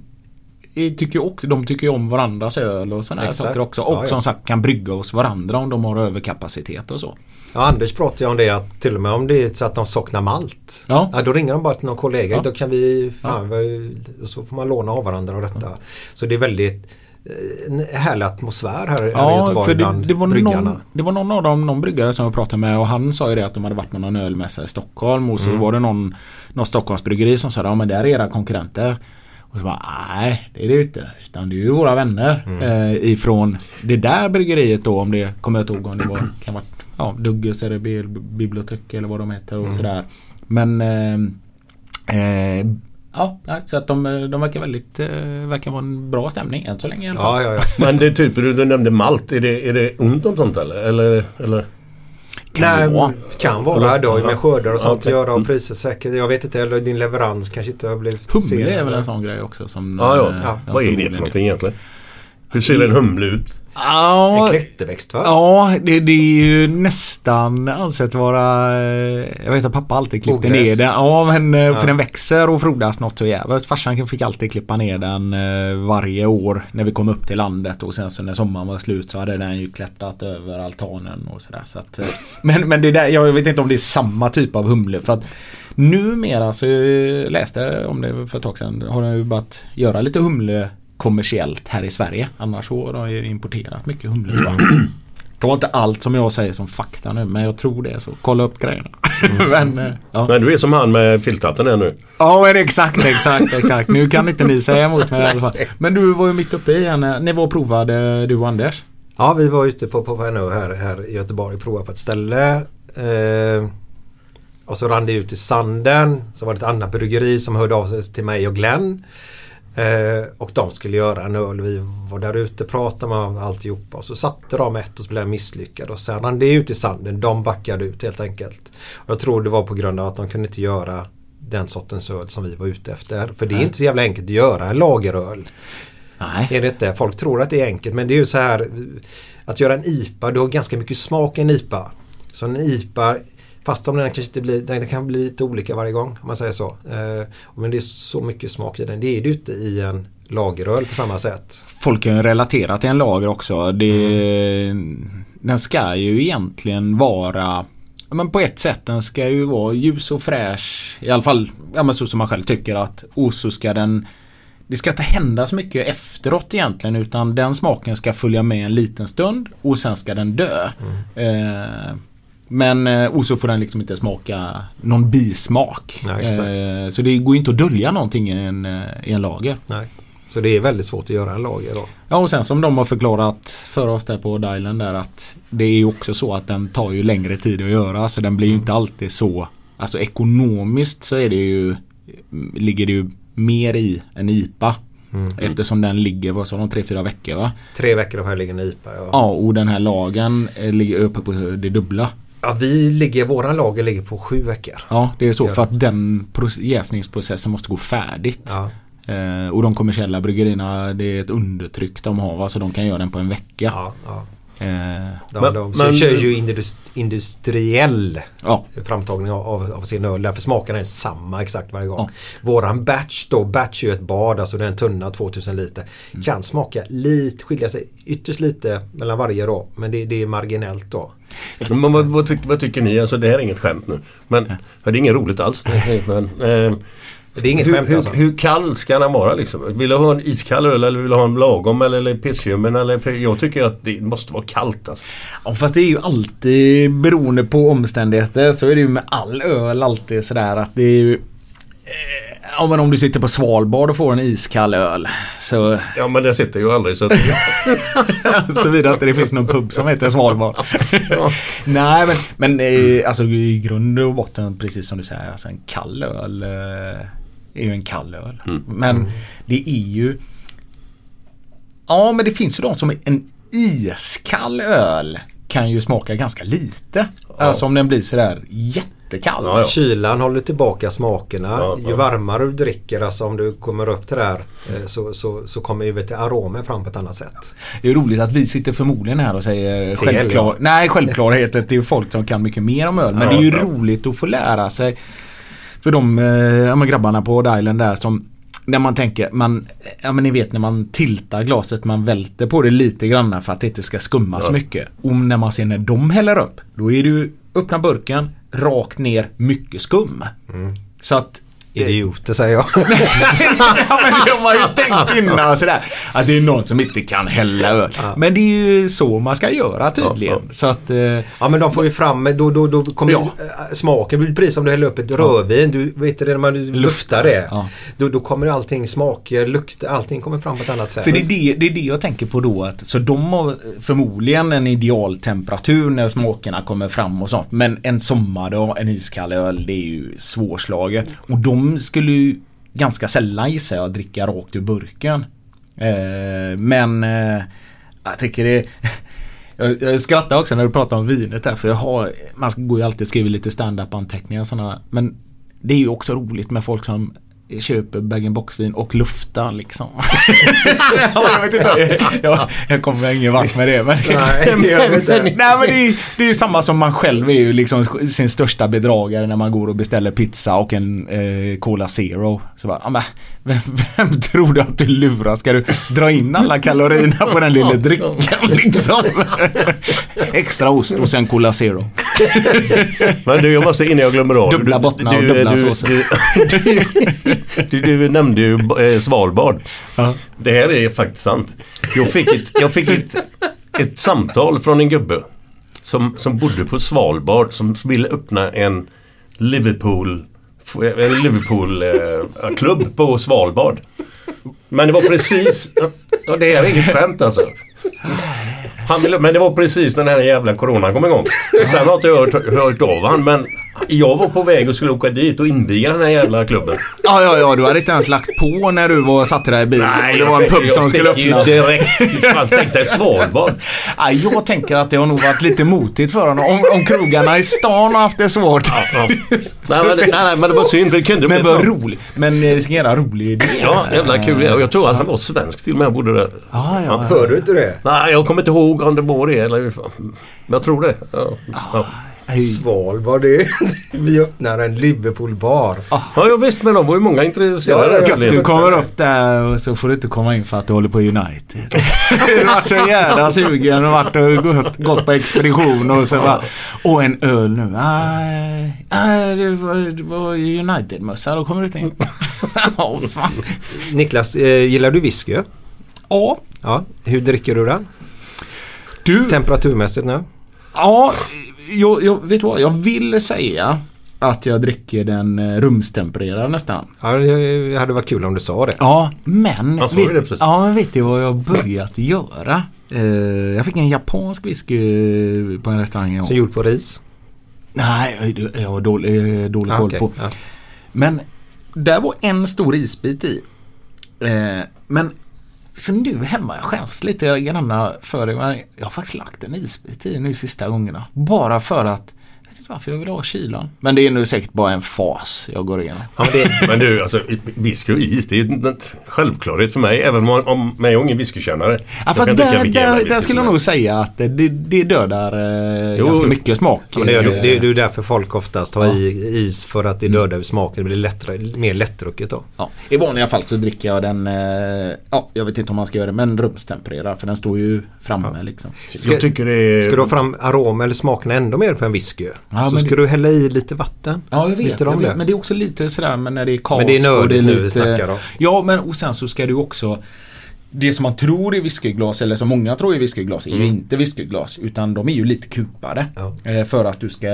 tycker ju också, de tycker ju om varandras öl och sådana här Exakt. saker också. Ja, Och ja. som sagt kan brygga hos varandra om de har överkapacitet och så. Ja, Anders pratade ju om det att till och med om det är så att de saknar malt. Ja. då ringer de bara till någon kollega. Ja. Då kan vi, fan, vi, så får man låna av varandra och detta. Så det är väldigt eh, en härlig atmosfär här, här i Ja, Göteborg för det, bland det, var bryggarna. någon, det var någon av dem, någon bryggare som jag pratade med och han sa ju det att de hade varit på någon ölmässa i Stockholm och så Mm. var det någon, någon Stockholmsbryggeri som sa ja men det är era konkurrenter. Och så bara nej det är det inte. Utan det är ju våra vänner Mm. eh, ifrån det där bryggeriet då om det kommer jag inte ihåg om det var kan vara ja, Dugges eller bibliotek eller vad de heter Mm. och sådär. Men eh, eh, Ja, så att de, de verkar väldigt, eh, verkar vara en bra stämning än så länge i alla fall. Ja, ja, ja. Men det är typ du, du nämnde malt. Är det, är det ont om sånt eller? Eller? eller? Kan Nej, vara. kan vara. Det har ju med skördar och sånt att göra och Mm. priser säkert. Jag vet inte, eller din leverans kanske inte har blivit Humle är väl eller? en sån grej också som... Ja, ja. eh, Ja, Vad är det för någonting egentligen? Hur ser en humle ut? En Ja, klätterväxt va? ja det, det är ju nästan ansett vara... eh, Jag vet att pappa alltid klippte Ogräs. ner den. Ja, men eh, Ja. för den växer och frodas något så jävligt. Farsan fick alltid klippa ner den eh, varje år när vi kom upp till landet och sen så när sommaren var slut så hade den ju klättrat över altanen och sådär. Så att, men, men det där, jag vet inte om det är samma typ av humle för att numera så läste jag om det för ett tag sedan har de ju börjat göra lite humle kommersiellt här i Sverige. Annars så har de ju importerat mycket humle. Ta inte allt som jag säger som fakta nu men jag tror det är så. Kolla upp grejerna. men, eh, ja. Men du är som han med filthatten här nu. ja men exakt, exakt, exakt. Nu kan inte ni säga emot mig i alla fall. Men du var ju mitt uppe i en. eh, Ni var och provade du och Anders. Ja, vi var ute på, på en ö här, här i Göteborg och provade på ett ställe. Eh, och så rann det ut i sanden. Så var det ett annat bryggeri som hörde av sig till mig och Glenn. Eh, och de skulle göra en öl. Vi var där ute och pratade med alltihopa. Och så satte de ett och så blev jag misslyckad. Och sen rann det ut i sanden. De backade ut helt enkelt. Och jag tror det var på grund av att de kunde inte göra den sortens öl som vi var ute efter. För det är inte så jävla enkelt att göra en lageröl. Nej. Är det inte? Folk tror att det är enkelt men det är ju så här att göra en IPA, du har ganska mycket smak i en IPA. Så en IPA, fast om den kanske inte blir, den kan bli lite olika varje gång om man säger så. Eh, men det är så mycket smak i den. Det är det ju inte i en lageröl på samma sätt. Folk kan ju relatera till en lager också. Det, Den ska ju egentligen vara men på ett sätt den ska ju vara ljus och fräsch. I alla fall ja, men så som man själv tycker att. Och så ska den det ska inte hända så mycket efteråt egentligen utan den smaken ska följa med en liten stund och sen ska den dö. Eh, men eh, och så får den liksom inte smaka någon bismak. Exakt. Eh, så det går ju inte att dölja någonting i en, eh, i en lager. Nej. Så det är väldigt svårt att göra en lager då. Ja och sen som de har förklarat för oss där på Dylan där att det är ju också så att den tar ju längre tid att göra så den blir ju inte alltid så Alltså ekonomiskt så är det ju Ligger det ju mer i en IPA. Eftersom den ligger, vad sa de, tre fyra veckor va? Tre veckor de här ligger i IPA. Ja. Ja och den här lagen eh, ligger uppe på det dubbla. Ja, vi ligger, våran lager ligger på sju veckor. Ja det är så för att den pro- jäsningsprocessen måste gå färdigt. Ja. Eh, och de kommersiella bryggerierna det är ett undertryck de har så de kan göra den på en vecka. Ja, ja. Eh, De, Men- de men- kör ju indust, industriell ja. framtagning av, av, sin öl. Därför smaken är samma exakt varje gång. Ja. Våran batch då, batch är ju ett bad, alltså det är en tunna 2000 liter. Mm. Kan smaka lite, skilja sig ytterst lite mellan varje då. Men det, det är marginellt då. Men vad, vad, tycker, vad tycker ni? Alltså det här är inget skämt nu. Men, för det är inget roligt alls. Men, eh, Det är inget hur, skämt hur, alltså. hur kall ska den vara liksom? Vill du ha en iskall öl eller vill du ha en lagom eller, eller pissljummen? Eller, jag tycker att det måste vara kallt alltså. Ja, fast det är ju alltid beroende på omständigheter så är det ju med all öl alltid sådär att det är ju eh, Ja men om du sitter på Svalbard och får en iskall öl så Ja men det sitter ju aldrig så att, Såvida inte det finns någon pub som heter Svalbard. Nej men, men alltså i grund och botten precis som du säger alltså en kall öl eh, är ju en kall öl. Men det är ju Ja men det finns ju de som är en iskall öl kan ju smaka ganska lite. Alltså om den blir sådär jättekall. Ja, ja. Kylan håller tillbaka smakerna. Ja, Ju ja. varmare du dricker, alltså om du kommer upp till det här eh, så, så, så kommer ju aromen fram på ett annat sätt. Det är roligt att vi sitter förmodligen här och säger Fel, självklar, ja. nej, självklarheter till folk som kan mycket mer om öl. Men Ja, det är ju ja. roligt att få lära sig. För de eh, ja, men grabbarna på Rhode Island där som när man tänker, man, ja men ni vet när man tiltar glaset, man välter på det lite grann för att det inte ska skumma så Ja. mycket. Och när man ser när de häller upp, då är det ju öppna burken, rakt ner, mycket skum. Så att Idioter säger jag. ja, men de har ju tänkt innan sådär. Att det är någon som inte kan hälla öl. Men det är ju så man ska göra tydligen. Ja, Så att... Eh, Ja men de får ju fram, då, då, då kommer Ja. äh, smaken blir precis som du häller upp ett rödvin. Du vet det när man luftar det. Ja. Då, då kommer allting smaker, lukt, allting kommer fram på ett annat sätt. för det är det, det är det jag tänker på då. Att, så de har förmodligen en idealtemperatur när smakerna kommer fram och sånt. Men en sommardag, en iskall öl, det är ju svårslaget. Och de skulle ju ganska sällan gissar jag dricka rakt ur burken. Eh, men eh, jag tycker det jag, jag skrattar också när du pratar om vinet här för jag har Man går ju alltid och skriver lite standup anteckningar och sådana Men Det är ju också roligt med folk som köper bag-in-box-vin och luftar liksom. ja, jag vet inte. Jag, jag kommer ingen vart med det. Men, Nej, jag vet inte. Nej men det är, det är ju samma som man själv är ju liksom sin största bedragare när man går och beställer pizza och en eh, Cola Zero. Så bara, men, vem, vem tror du att du lurar? Ska du dra in alla kalorierna på den lilla drycken liksom? Extra ost och sen Cola Zero. Men du, jag måste innan jag glömmer av. Dubbla Du- bottnar och du- dubbla du, såser. Du, du, nämnde ju eh, Svalbard. Ja. Det här är faktiskt sant. Jag fick ett, jag fick ett, ett samtal från en gubbe som, som bodde på Svalbard som ville öppna en Liverpool en Liverpool-klubb på Svalbard. Men det var precis, ja, det är inget skämt alltså. Han ville, men det var precis när den här jävla coronan kom igång. Sen har inte jag hört, hört av han men jag var på väg och skulle åka dit och inviga den här jävla klubben. Ja, ja, ja, du hade inte ens lagt på när du var satte dig i bilen. och det var en pub som skulle jag öppna. ju direkt. Fan, tänkte dig Svalbard. Nej, jag tänker att det har nog varit lite motigt för honom. Om, om krogarna i stan har haft det svårt. Ja. Nej, men, det- nej, nej, men det var synd för det kunde Men vad roligt. Men eh, vilken jävla rolig idé. Ja, jävla kul. Och jag tror att han var svensk till och med. Han bodde där. Ja, ja, ja. Hör du inte det? Nej, jag kommer inte ihåg om det var det eller. Men jag tror det. Ja, ja. Svalbard, det vi öppnar en Liverpool-bar. ja jag visst men de var ju många intresserade. Ja, ja, ja. Du kommer upp där och så får du inte komma in för att du håller på United. Du har varit så jävla sugen och varit och gått, gått på expedition och så bara Och en öl nu. Nej, nej det var, var United-mössa. Då kommer du inte in. Ja, fan. Niklas, eh, gillar du whisky? Ja, Ja. Hur dricker du den? du. Temperaturmässigt nu? Ja, jag, jag, vet vad? Jag vill säga att jag dricker den eh, rumstempererad nästan. Ja, det det hade varit kul om du sa det. Ja, men... Sa vet, det ja, vet du vad jag har börjat göra? Eh, jag fick en japansk whisky på en restaurang. Som gjord på ris. Nej, det- jag har dålig, dålig Ah, koll okej. på. Ja. Men där var en stor isbit i. Eh, men så nu hemma, jag skäms lite grann för det. Men jag har faktiskt lagt en isbit i nu sista gångerna. Bara för att, vet inte varför jag vill ha kylan. Men det är nu säkert bara en fas jag går igenom. Ja, men det, Men du, alltså whisky och is det är ju en självklarhet för mig. Även om, om jag är ingen whiskykännare. Ja, fast där, där, där skulle jag nog säga att det, det dödar eh, Jo. ganska mycket smak. ja, men det, är, Eh, det, är, det är därför folk oftast har i is för att det dödar ur smaken. Det blir lättare, mer lättdrucket då. Ja, I vanliga fall så dricker jag den, eh, ja jag vet inte om man ska göra det, men rumstempererad för den står ju framme liksom. Ska, Jag tycker det är... ska du ha fram arom eller smaken ännu mer på en whisky? Ja, så ska det- du hälla i lite vatten. Ja, jag vet. Visste de jag vet det? men det är också lite sådär men när det är kaos. Men det är nördigt nu vi lite- snackar om. Ja, men och sen så ska du också det som man tror är whiskyglas eller som många tror är whiskyglas är ju inte whiskyglas utan de är ju lite kupade. Mm. Ja. Eh, För att du ska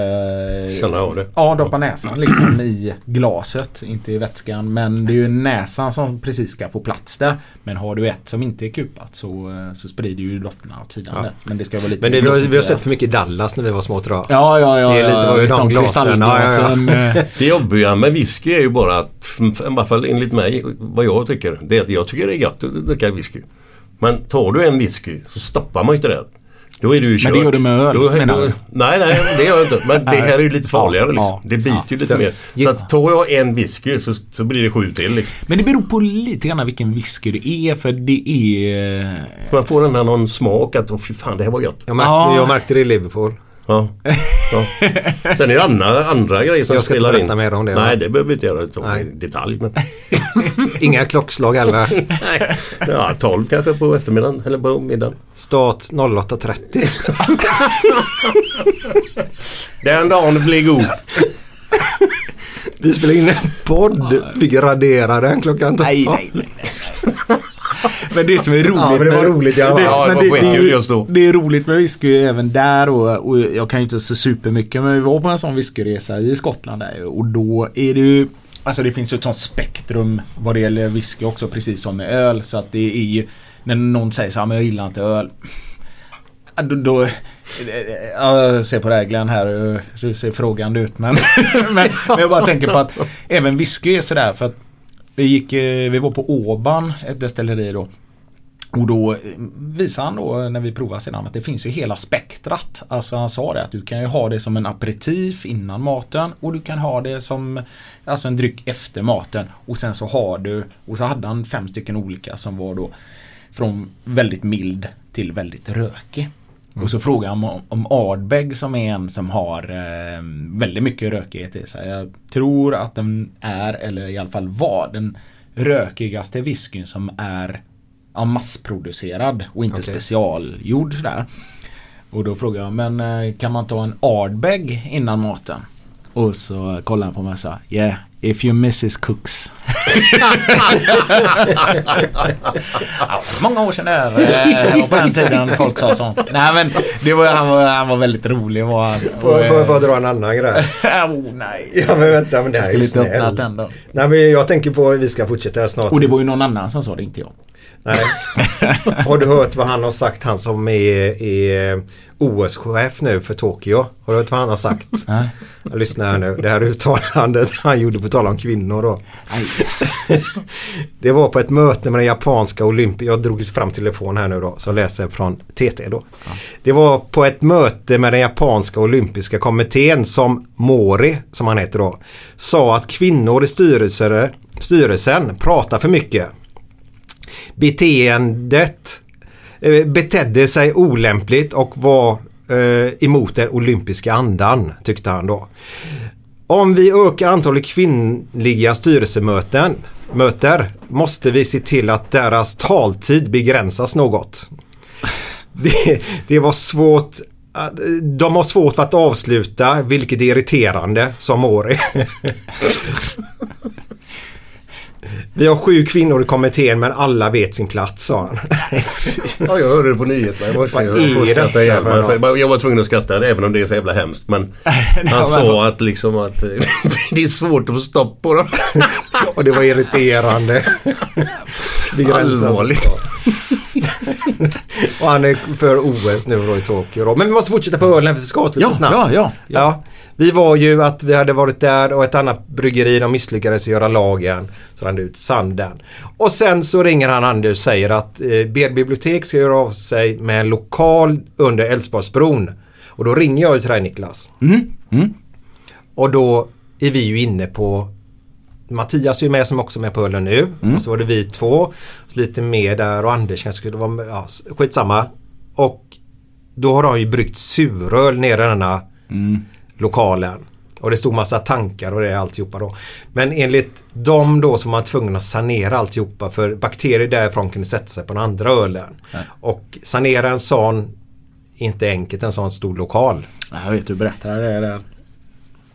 Känna av det. Ja, doppa näsan liksom i glaset, inte i vätskan. Men det är ju näsan som precis ska få plats där. Men har du ett som inte är kupat så, eh, så sprider ju dofterna åt sidan Ja. Men det ska vara lite Men det, vi, har, vi har sett för mycket Dallas när vi var små tror jag. Ja, ja, ja. Det är lite ja, de om glasen- ja, ja, eh, Det jobbiga med whisky är ju bara att, i alla fall enligt mig, vad jag tycker, det är att jag tycker det är gött att dricka whisky. Men tar du en whisky så stoppar man ju inte det. Då är du ju kört. det gör du med öl, Då, menar då, du? Nej, nej, det gör jag inte. Men det här är ju lite farligare liksom. ja, Det biter ju lite mer. Så att tar jag en whisky så, så blir det sju till liksom. Men det beror på lite grann vilken whisky det är för det är... Man får den här någon smak att, åh fy fan det här var gött. Jag märkte, Ja. jag märkte det i Liverpool. Ja. ja. Sen är det andra, andra grejer som Jag ska inte spelar in. berätta mer om det, va? Nej, det behöver vi inte göra i Nej. detalj. Men, Inga klockslag heller. ja, 12 kanske på eftermiddagen eller på middagen. Start 08.30. Den dagen blir god. Vi spelar in en podd. Vi raderar den klockan 12. Nej, nej, nej. nej. Men det som är roligt Ja, men det var med- roligt i alla fall. Ja, det men var det, ju- just då. Det är roligt med whisky även där och, och jag kan ju inte så supermycket men vi var på en sån whiskyresa i Skottland där och då är det ju Alltså det finns ju ett sånt spektrum vad det gäller whisky också precis som med öl så att det är ju När någon säger så här, men jag gillar inte öl Då, då, ja, jag ser på det här hur- du ser frågande ut men, men, men jag bara tänker på att även whisky är sådär för att vi, gick, eh, vi var på Åban, ett destilleri då. Och då eh, visade han då eh, när vi provade sedan att det finns ju hela spektrat. Alltså han sa det att du kan ju ha det som en aperitif innan maten och du kan ha det som alltså en dryck efter maten. Och sen så har du, och så hade han fem stycken olika som var då från väldigt mild till väldigt rökig. Och så frågade han om, om Ardbeg som är en som har eh, väldigt mycket rökighet i sig. Jag tror att den är, eller i alla fall var, den rökigaste whiskyn som är ja, massproducerad och inte Okej. specialgjord sådär. Och då frågade jag, men eh, kan man ta en Ardbeg innan maten? Och så kollade han på mig och sa, yeah, if your missus cooks. ja, många år sedan där. eh, på den tiden folk sa sånt. Nej men det var, han, var, han var väldigt rolig var han. Får Och, får jag bara dra en annan grej? oh, nej. Ja men vänta men det Jag här är skulle ju inte öppnat den då. Nej men jag tänker på vi ska fortsätta snart. Och det var ju någon annan som sa det, inte jag. Nej. Har du hört vad han har sagt han som är, är OS-chef nu för Tokyo? Har du hört vad han har sagt? Nej. Lyssnar här nu. Det här uttalandet han gjorde på tal om kvinnor då. Nej. Det var på ett möte med den japanska olympi... Jag drog fram telefon här nu då. Så läser från TT då. Det var på ett möte med den japanska olympiska kommittén som Mori, som han heter då, sa att kvinnor i styrelser, styrelsen pratar för mycket. Beteendet eh, betedde sig olämpligt och var eh, emot den olympiska andan tyckte han då. Om vi ökar antalet kvinnliga styrelsemöten möter måste vi se till att deras taltid begränsas något. Det, det var svårt de har svårt för att avsluta vilket är irriterande som Mori. Vi har sju kvinnor i kommittén men alla vet sin plats sa han. Ja, jag hörde det på nyheterna. Jag var, jag, var detta något? jag var tvungen att skratta även om det är så jävla hemskt. Men han sa att liksom att eh, det är svårt att få stopp på dem. Och det var irriterande. Allvarligt. Och han är för OS nu då i Tokyo. Men vi måste fortsätta på ölen för vi ska avsluta Ja, snabbt. ja, ja, ja. Ja. Vi var ju att vi hade varit där och ett annat bryggeri de misslyckades göra lagen. Så rann det ut sanden. Och sen så ringer han Anders och säger att eh, BR bibliotek ska göra av sig med en lokal under Älvsborgsbron. Och då ringer jag ju till dig Niklas. Och då är vi ju inne på Mattias är ju med som också är med på ölen nu. Och så var det vi två. Lite mer där och Anders kanske skulle vara med. Ja, skitsamma. Och då har de ju bryggt suröl nere i denna lokalen. Och det stod massa tankar och det är alltihopa då. Men enligt dem då så var man tvungen att sanera alltihopa för bakterier därifrån kunde sätta sig på den andra ölen. Och sanera en sån inte enkelt, en sån stor lokal. Jag vet, du berättade det där.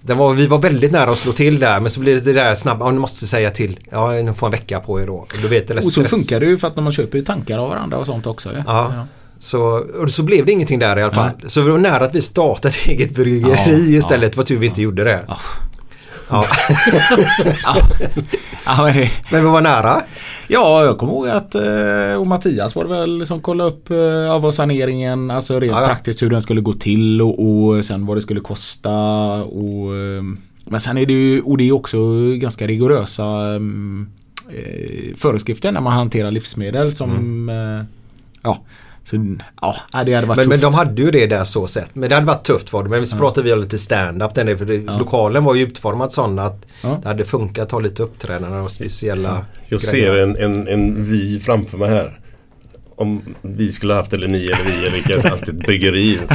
Det var, vi var väldigt nära att slå till där men så blir det där snabba, ja, ni måste säga till. Ja, ni får en vecka på er då. Och du vet, det Och så funkar det ju för att när man köper tankar av varandra och sånt också. Ja. Ja. Så, och så blev det ingenting där i alla fall. Så vi var nära att vi startade ett eget bryggeri Ja, istället. ja. Vad tur vi inte gjorde det. Ja. Ja. Ja, men, det, Men vi var nära. ja, jag kommer ihåg att eh, och Mattias var det väl som kollade upp eh, av saneringen, alltså rent Ja, ja. praktiskt hur den skulle gå till och, och sen vad det skulle kosta. Och, eh, men sen är det ju, och det är också ganska rigorösa mm, eh, föreskrifter när man hanterar livsmedel som eh, ja, så, ja, det hade varit Men, men de hade ju det där så sett. Men det hade varit tufft var det. Men så pratade vi om lite stand-up. Den där, för det, Lokalen var ju utformad sån att Ja. det hade funkat att ha lite uppträdanden och speciella Jag grejer. ser en, en, en vi framför mig här. Om vi skulle haft, eller ni eller vi, eller vilka, haft ett bryggeri.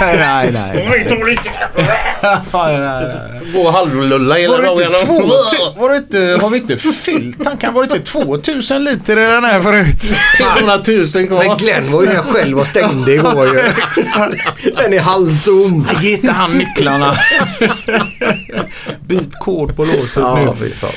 nej, nej, nej. nej, nej, nej. Gå och halvlulla hela. 2000? Var det inte, har vi inte fyllt tanken? Var det inte 2000 liter i den här förut? 100 000 kvar. Men Glenn var ju här själv och stängde igår ju. Den är halvtom. Ge inte han nycklarna. Byt kod på låset nu. Ja, fan.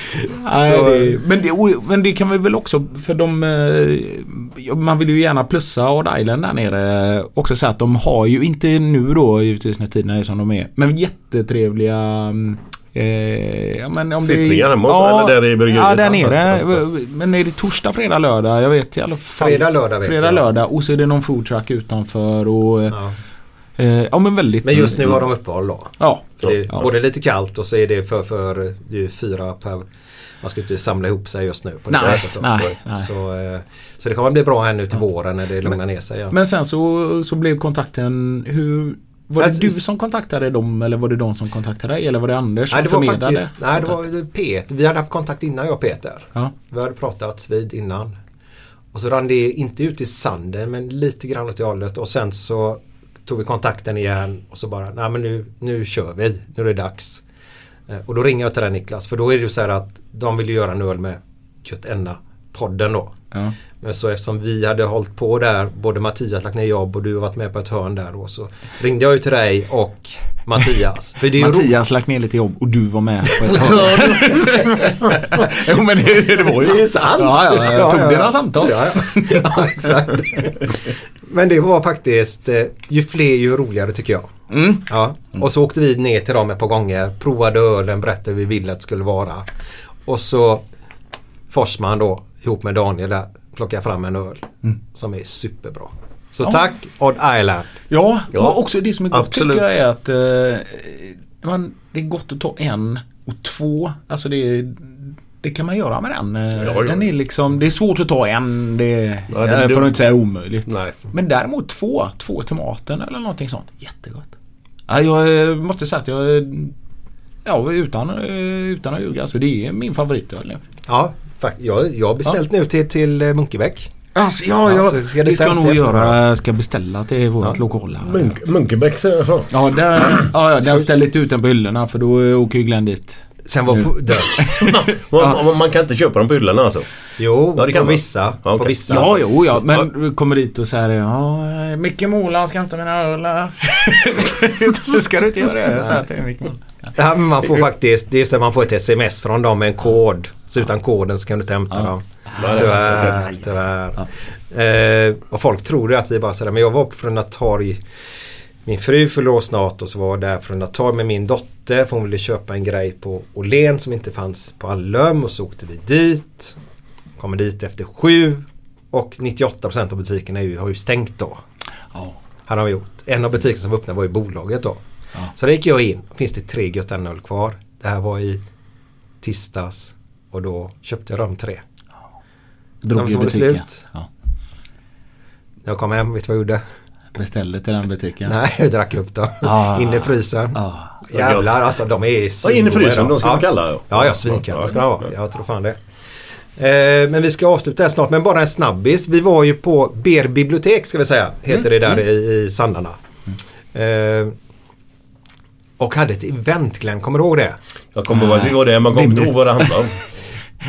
Nej, Så- det, men, det, men det kan vi väl också för de eh, Man vill ju gärna plussa Odd Island där nere också så att de har ju inte nu då givetvis när tiderna är som de är men jättetrevliga mm, Eh, ja, men om Sittningar hemma, eller där i bryggeriet? Ja, där Ja, nere. ja, ja. Men är det torsdag, fredag, lördag? Jag vet i alla fall. Fredag, lördag vet Fredag, jag. lördag. Och så är det någon foodtruck utanför och... Ja. Eh, ja men väldigt... Men just nu har de uppehåll då. Ja. För det är Ja. både lite kallt och så är det för, för det är fyra per man ska inte samla ihop sig just nu på det Nej, sättet. Nej, nej. Så, eh, så det kommer bli bra här nu till våren när det lugnar ner sig. Ja. Men sen så, så blev kontakten hur... Var det Alltså, du som kontaktade dem eller var det de som kontaktade dig? Eller var det Anders som nej, det förmedlade? faktiskt nej, det var Peter. Vi hade haft kontakt innan jag och Peter. Ja. Vi hade pratat vid innan. Och så rann det inte ut i sanden men lite grann åt det hållet och sen så tog vi kontakten igen och så bara, nej men nu, nu kör vi, nu är det dags. Eh, och då ringer jag till dig Niklas för då är det ju så här att de vill ju göra en öl med Köttenna podden då. Ja. Men så eftersom vi hade hållit på där, både Mattias lagt ner jobb och du har varit med på ett hörn där då så ringde jag ju till dig och Mattias. För det är. Mattias lagt ner lite jobb och du var med på ett hörn. Jo men det, det var ju... Det är ju sant. Ja, ja, jag tog Ja, ja, dina ja. samtal. Ja, ja. ja exakt. Men det var faktiskt, eh, ju fler ju roligare tycker jag. Mm. Ja. Och så åkte vi ner till dem ett par gånger, provade ölen, berättade hur vi ville att det skulle vara. Och så Forsman då, ihop med Daniel där, plockade fram en öl som är superbra. Så Ja. tack Odd Island. Ja, Ja, och också det som är gott absolut. tycker jag är att eh, man, det är gott att ta en och två. Alltså det, det kan man göra med den. Eh, Ja, ja. Den är liksom, det är svårt att ta en. Det, Ja, det- ja, för det- att inte säga omöjligt. Nej. Men däremot två, två till maten eller någonting sånt. Jättegott. Ja, jag eh, måste säga att jag, eh, ja utan, eh, utan att ljuga, så det är min favoritöl nu. Ja, jag, jag har beställt nu till, till eh, Munkebäck. Alltså, ja, Ja, ja, så ska det det ska nog göra. Ska beställa till vårat lokala. Munk, Munkebäck säger jag. Ja, där, ja, ja, där ställer inte ut den på hyllorna för då eh, åker ju Glenn dit. Sen var på. Man, man, man kan inte köpa dem på hyllorna alltså? Jo, Ja, det kan på man. vissa. Ja, På okej. vissa. Ja, jo, ja. Men kommer dit och säger ja, eh, Micke Molan ska hämta mina öl här. Ska du inte göra det. Jag säger till Micke Molan. Ja, men man får faktiskt, det är så att man får ett sms från dem med en kod. Så utan koden så kan du inte hämta dem. Nej, Tyvärr, tyvärr. Eh, och folk tror ju att vi bara säger men jag var på Frölunda torg. Min fru år snart och så var jag där Frölunda torg med min dotter för hon ville köpa en grej på Åhlén som inte fanns på Allum och så åkte vi dit. Kommer dit efter sju och 98% av butikerna har ju stängt då. Ja. Hade de gjort. En av butikerna som var öppna var ju bolaget då. Så där gick jag in. Finns det tre Götaöl kvar. Det här var i tisdags. Och då köpte jag de tre. Drog Sen var det slut. Ja. Jag kom hem, vet du vad jag gjorde? Beställde till den butiken. Nej, jag drack upp dem. Ah. In i frysen. Ah. Jävlar alltså, de är Ja, in i frysen, svingoda de ska vara kalla. Ja, ja, ja svinkalla ska de vara. Jag tror fan det. Eh, men vi ska avsluta här snart, men bara en snabbis. Vi var ju på Ber bibliotek ska vi säga, heter det där i, i Sandarna. Eh, och hade ett event, Glenn, kommer du ihåg det? Jag kommer ihåg att vi var där, man kommer inte ihåg vad det handlade om.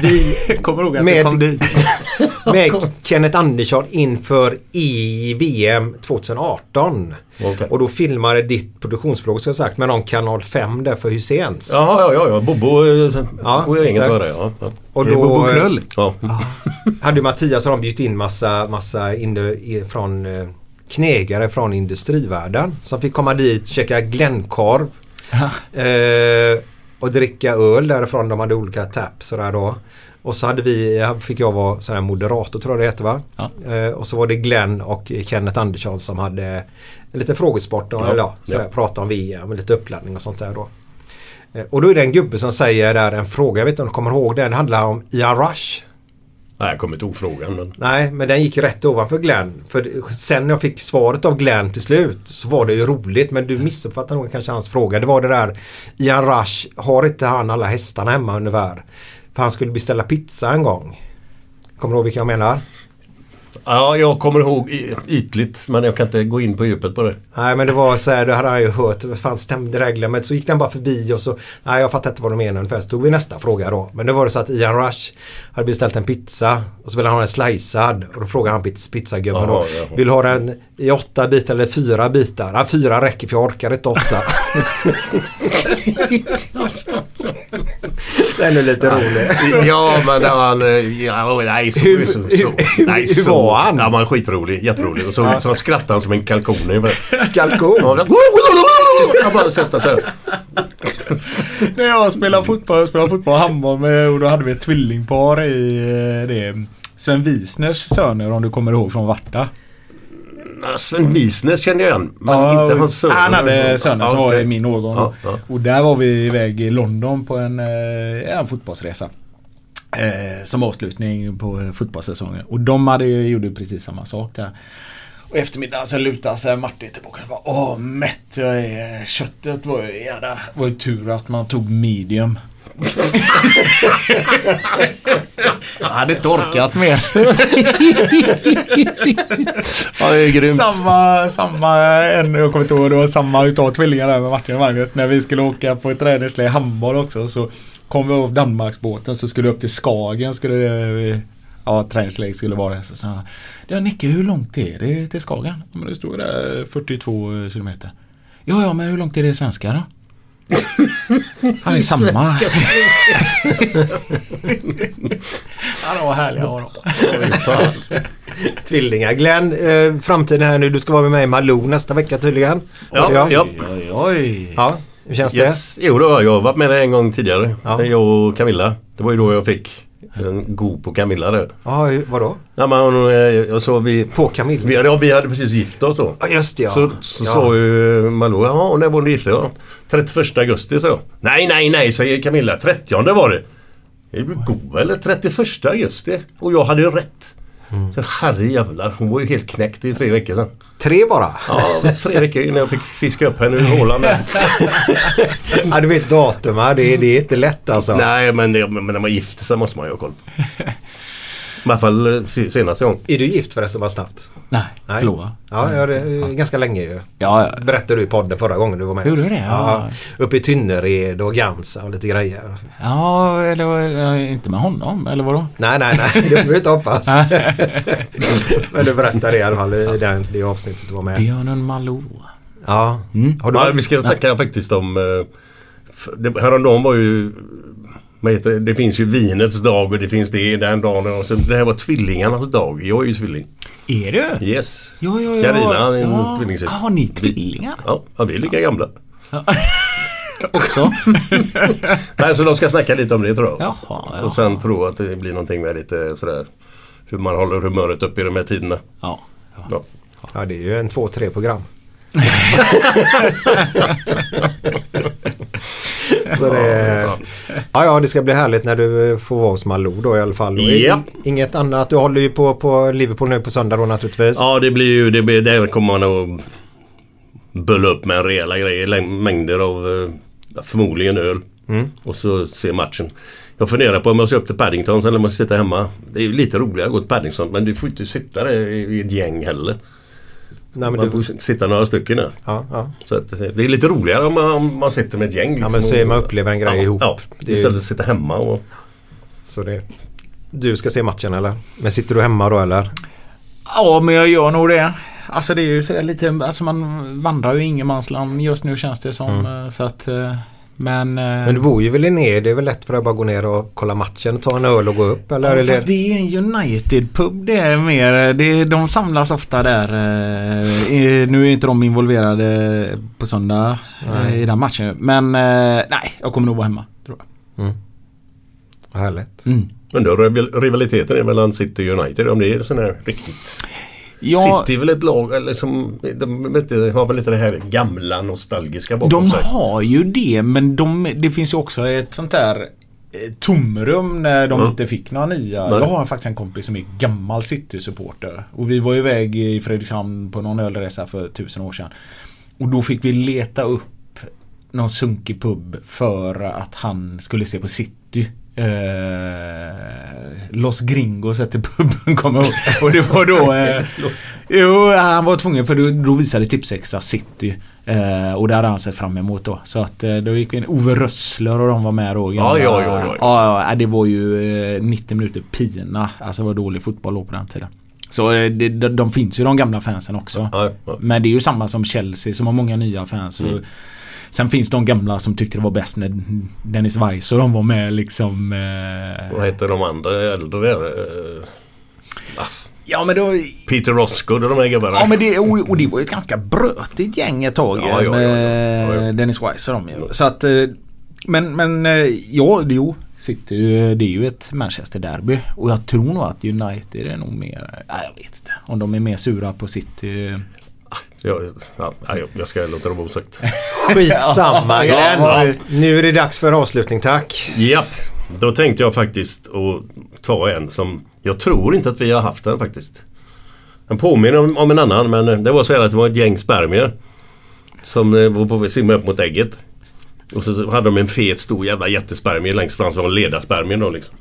Vi Kommer ihåg att Med- kom dit. med Kenneth Andersson inför EVM 2018. Okej. Och då filmade ditt produktionsbolag så sagt med någon kanal 5 där för Hyséns. Jaha, ja, ja, ja. Bobo eh, Ja, och jag inget exakt. var det. Ja, ja. Och det Bobo då Krull? ja. hade Mattias och de bjudit in massa, massa in, från eh, knegare från industrivärlden som fick komma dit, käka Glenkorv eh, och dricka öl därifrån. De hade olika taps och där då. Och så hade vi, fick jag vara sån här moderator tror jag det heter va? Ja. Eh, och så var det Glenn och Kenneth Andersson som hade en liten frågesport och Ja, eller, ja, sådär, ja. prata om VM och lite uppladdning och sånt där då. Eh, och då är det en gubbe som säger där en fråga, jag vet inte om du kommer ihåg den, det handlar om Ian Rush. Nej, jag kommer inte ihåg frågan. Men... Nej, men den gick rätt ovanför Glenn. För sen när jag fick svaret av Glenn till slut så var det ju roligt. Men du missuppfattade nog kanske hans fråga. Det var det där Ian Rush, har inte han alla hästarna hemma ungefär? För han skulle beställa pizza en gång. Kommer du ihåg vilka jag menar? Ja, jag kommer ihåg ytligt men jag kan inte gå in på djupet på det. Nej men det var så här, det hade han ju hört. Vad fan stämde reglerna? Men så gick den bara förbi och så, nej jag fattar inte vad de menar ungefär. Så tog vi nästa fråga då. Men det var det så att Ian Rush hade beställt en pizza och så ville han ha den slicead. Och då frågade han pizz- pizzagubben då. Vill du ha den i åtta bitar eller fyra bitar? Ja, fyra räcker för jag orkar inte åtta. den är lite rolig. Ja men det var eh, Ja, nej, så, Hur- så, så, nej, så, var han? Ja, man skitrolig. Jätterolig. Och så, så skrattade han som en kalkon. Kalkon. Ja, Jag bara sätta sig. När jag spelade fotboll, jag spelade fotboll och handboll med, och då hade vi ett tvillingpar i eh, det. Sven Wisners söner om du kommer ihåg från Varta. Sven Wiesner kände jag igen. Men Ja, inte hans söner. Han hade söner som Ja, var i min årgång. Ja, ja. Och där var vi iväg i London på en, eh, en fotbollsresa. Eh, som avslutning på eh, fotbollssäsongen. Och de hade ju, gjorde precis samma sak där. Och eftermiddagen så lutade sig Martin tillbaka och bara Åh mätt jag är. Köttet var ju jävla... Det var ju tur att man tog medium jag hade inte orkat mer. Ja, det är grymt. Samma, samma, en, jag kommer inte ihåg, det var samma utav tvillingarna där med Martin och Magnus. När vi skulle åka på ett träningsläger handboll också så kom vi av Danmarksbåten så skulle vi upp till Skagen. Skulle vi, ja, träningsläget skulle vara det. Så sa han, Nicke hur långt är det till Skagen? Ja, men det stod där 42 kilometer. Ja, ja, men hur långt är det i svenska då? Han är samma. Han var härliga var de. Tvillingar. Glenn, eh, framtiden här nu. Du ska vara med mig i Malou nästa vecka tydligen. Ja, ja. ja. Oj, oj. ja. Hur känns det? Yes. Jo, då, jag har varit med det en gång tidigare. Ja. Jag och Camilla. Det var ju då jag fick god på Camilla där. Ja, vadå? Ja, men, hon, eh, jag såg vi, På Camilla? vi, ja, vi hade precis gift oss då. Ja, just det ja. Så, så ja. sa ju Malou, ja när var ni gifta? Ja, 31 augusti så. Nej, nej, nej säger Camilla. 30 var det. Är du god eller? 31 augusti. Och jag hade ju rätt. Mm. Så herrejävlar, hon var ju helt knäckt i tre veckor sedan. Tre bara? Ja, tre veckor innan jag fick fiska upp henne ur hålan där. Ja, du vet datum här. Det, är- det är inte lätt alltså. Nej, men, det, men när man gifter sig måste man ju ha koll. I alla fall eh, se- senaste gång. Är du gift förresten bara snabbt? Nej, Nej. förlora. Ja, ja det är ganska länge ju. Ja, ja. Berättade du i podden förra gången du var med Gjorde du det? Ja. Uppe i Tynnered och Gansa och lite grejer. Ja, eller eh, inte med honom, eller vadå? Nej, nej, nej. Det behöver vi inte hoppas. Men du berättade i alla fall i den, det avsnittet du var med. Björnen Malou. Ja. Mm. Har du Ja, vi ska snacka faktiskt om... eh, det- Häromdagen var ju... Det? det finns ju vinets dag och det finns det den dagen. Och så, det här var tvillingarnas dag. Jag är ju tvilling. Är du? Yes. Ja, ja, ja. Carina är en ja. tvillingsyster. Har ni tvillingar? Ja, ja, vi är lika gamla. Också? Nej, så de ska snacka lite om det tror jag. Jaha, jaha. Och sen tror jag att det blir någonting med lite sådär hur man håller humöret uppe i de här tiderna. Ja. Ja. Ja, det är ju en två, tre program. Så det, ja, ja, det ska bli härligt när du får vara hos Malou då i alla fall. Ja. Inget annat. Du håller ju på, på Liverpool nu på söndag då naturligtvis. Ja det blir ju, det blir, där kommer man att bulla upp med rejäla grejer. Mängder av eh, förmodligen öl. Mm. Och så se matchen. Jag funderar på om jag ska upp till Paddington eller om jag ska sitta hemma. Det är ju lite roligare att gå till Paddington men du får inte sitta där i ett gäng heller. Nej, men Man du, får sitta några stycken där. ja, ja. Så att, det är lite roligare om man, om man sitter med ett gäng. ja, liksom men så är man upplever en grej ja, ihop. Ja, Det är ju- istället för att sitta hemma och... Så det, du ska se matchen eller? Men sitter du hemma då eller? Ja, men jag gör nog det. Alltså det är ju sådär lite, alltså man vandrar ju i ingenmansland just nu känns det som. eh, Så att, eh, men... eh, Men du bor ju väl i ner. Det är väl lätt för dig att bara gå ner och kolla matchen, ta en öl och gå upp eller? Ja, eller? fast det är en United-pub det är mer. Det, de samlas ofta där. eh, Nu är inte de involverade på söndag eh, i den matchen. Men eh, nej, jag kommer nog vara hemma. Tror jag. Vad härligt. Mm. Men då rival- rivaliteten är mellan City och United om det är sån här riktigt. Ja, City är väl ett lag eller som de, inte, har väl lite det här gamla nostalgiska bakom de sig. har ju det men de, det finns ju också ett sånt där eh, tomrum när de Mm. inte fick några nya. Nej. Jag har faktiskt en kompis som är gammal City-supporter. Och vi var iväg i Fredrikshamn på någon ölresa för tusen år sedan. Och då fick vi leta upp någon sunkig pub för att han skulle se på City. Eh, Los Gringos hette puben kommer jag ihåg. Och det var då... Eh, jo, han var tvungen för då, då visade Tipsextra City. Eh, och det hade han sett fram emot då. Så att eh, då gick vi in. Ove Rössler och de var med då. Ja, ja, ja, ja. ja. det var ju eh, 90 minuter pina. Alltså det var dålig fotboll då på den tiden. Så eh, det, de, de finns ju de gamla fansen också. Ja, ja. Men det är ju samma som Chelsea som har många nya fans. Mm. Sen finns de gamla som tyckte det var bäst när Dennis Weiss och de var med liksom. Eh... Vad heter de andra äldre? Eh, Ja men då... Peter Roscoe och de här gubbarna. Ja men det, och, och det var ju ett ganska brötigt gäng ett tag Ja, ja, med ja. Dennis Weiss och de ju. Så att... eh, Men, men eh, ja, jo. City, det är ju ett Manchester-derby. Och jag tror nog att United är nog mer... Nej, jag vet inte. Om de är mer sura på City. Jag, ja, jag ska låta vara osagt. Skitsamma Ja, Glenn. ja. Nu är det dags för en avslutning tack. Japp, då tänkte jag faktiskt att ta en som jag tror inte att vi har haft den faktiskt. Den påminner om, om en annan men det var så här att det var ett gäng spermier. Som eh, var på väg att simma upp mot ägget. Och så hade de en fet stor jävla jättespermie längst fram som var ledarspermien då liksom.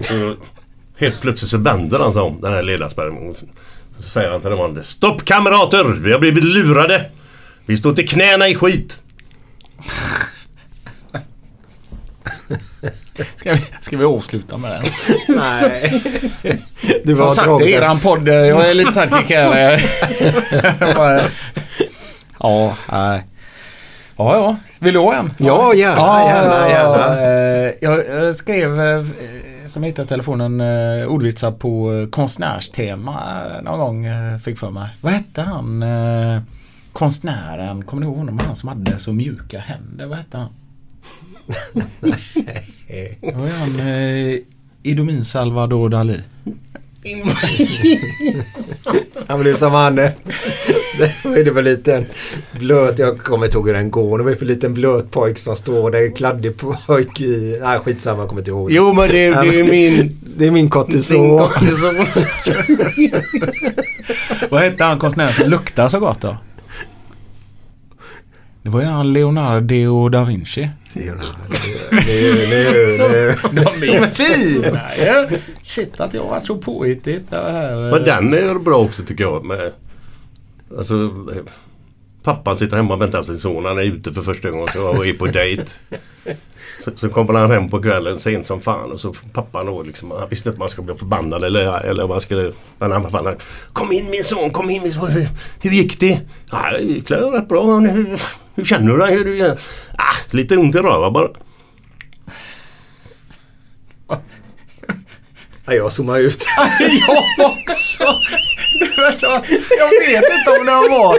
Så, helt plötsligt så vänder han sig om den här ledarspermien. Så säger han till de andra. Stopp kamrater! Vi har blivit lurade! Vi står till knäna i skit! Ska vi, ska vi avsluta med den? Nej. Du Som sagt, det är eran podd. Jag är lite sidekick här. Ja, nej. Ja, ja. Vill du ha en? Ja, gärna, gärna, gärna. eh, Jag, jag skrev, eh, som hittade telefonen, eh, ordvitsar på eh, konstnärstema eh, någon gång. eh, Fick för mig. Vad hette han? eh, Konstnären, kommer ni ihåg honom? Han som hade så mjuka händer. Vad hette han? Det var han eh, Idomin Salvador Dalí. Han blev som han. Det var ju det för liten blöt. Jag kommer inte ihåg hur den går. Det var för liten blöt pojk som står där. Kladdig pojk i... Nej skitsamma, jag kommer inte ihåg. Jo men det, det är ju min... Det är min kortison. Vad hette han konstnären som luktar så gott då? Det var ju han Leonardo da Vinci. Nu, nu, nu. De är fina ju! Shit att jag var så påhittigt. det här. Men den är bra också tycker jag. Med, alltså, eh, pappan sitter hemma och väntar sin son. Han är ute för första gången och är på dejt. Så, så kommer han hem på kvällen sent som fan och så pappan då liksom. Han visste inte om han skulle bli förbannad eller, eller vad han skulle... Men han fan, Kom in min son, kom in min son. Hur, hur gick det? Ja, det gick rätt bra. Hur, hur känner du dig? Hur, du, ah, lite ont i röva bara. Ja, jag zoomar ut. jag också! Det jag vet inte om den var...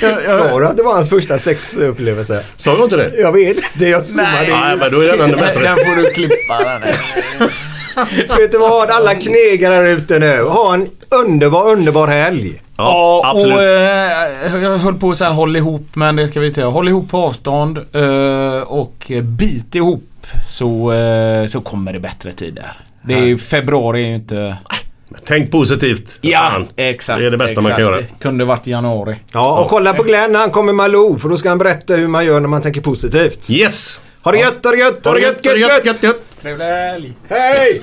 Jag, jag, Sa du att det var hans första sexupplevelse? Sa jag inte det? Jag vet inte, jag zoomade Nej. Nej, ut. men då är den ännu bättre. den får du klippa. Den. Vet du vad? Alla knegare där ute nu. Ha en underbar, underbar helg. Ja, absolut. och eh, jag höll på att säga håll ihop men det ska vi inte göra. Håll ihop på avstånd eh, och bit ihop så, eh, så kommer det bättre tider. Det är, februari är ju inte... Tänk positivt. Ja, Fan. exakt. Det är det bästa man exakt. kan göra. Det kunde varit januari. Ja, och kolla på Glenn när han kommer med Malou för då ska han berätta hur man gör när man tänker positivt. Yes! Ha det gött, ha det gött, ha det gött, gött, gött! gött, gött. Trevlig helg! Hej!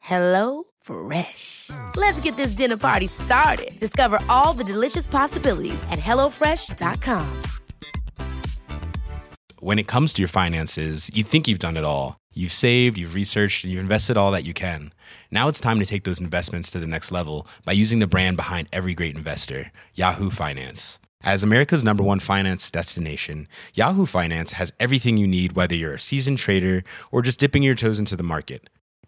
Hello Fresh. Let's get this dinner party started. Discover all the delicious possibilities at hellofresh.com. when it comes to your finances, you think you've done it all. You've saved, you've researched, and you've invested all that you can. Now it's time to take those investments to the next level by using the brand behind every great investor, Yahoo Finance. As America's number one finance destination, Yahoo Finance has everything you need, whether you're a seasoned trader or just dipping your toes into the market.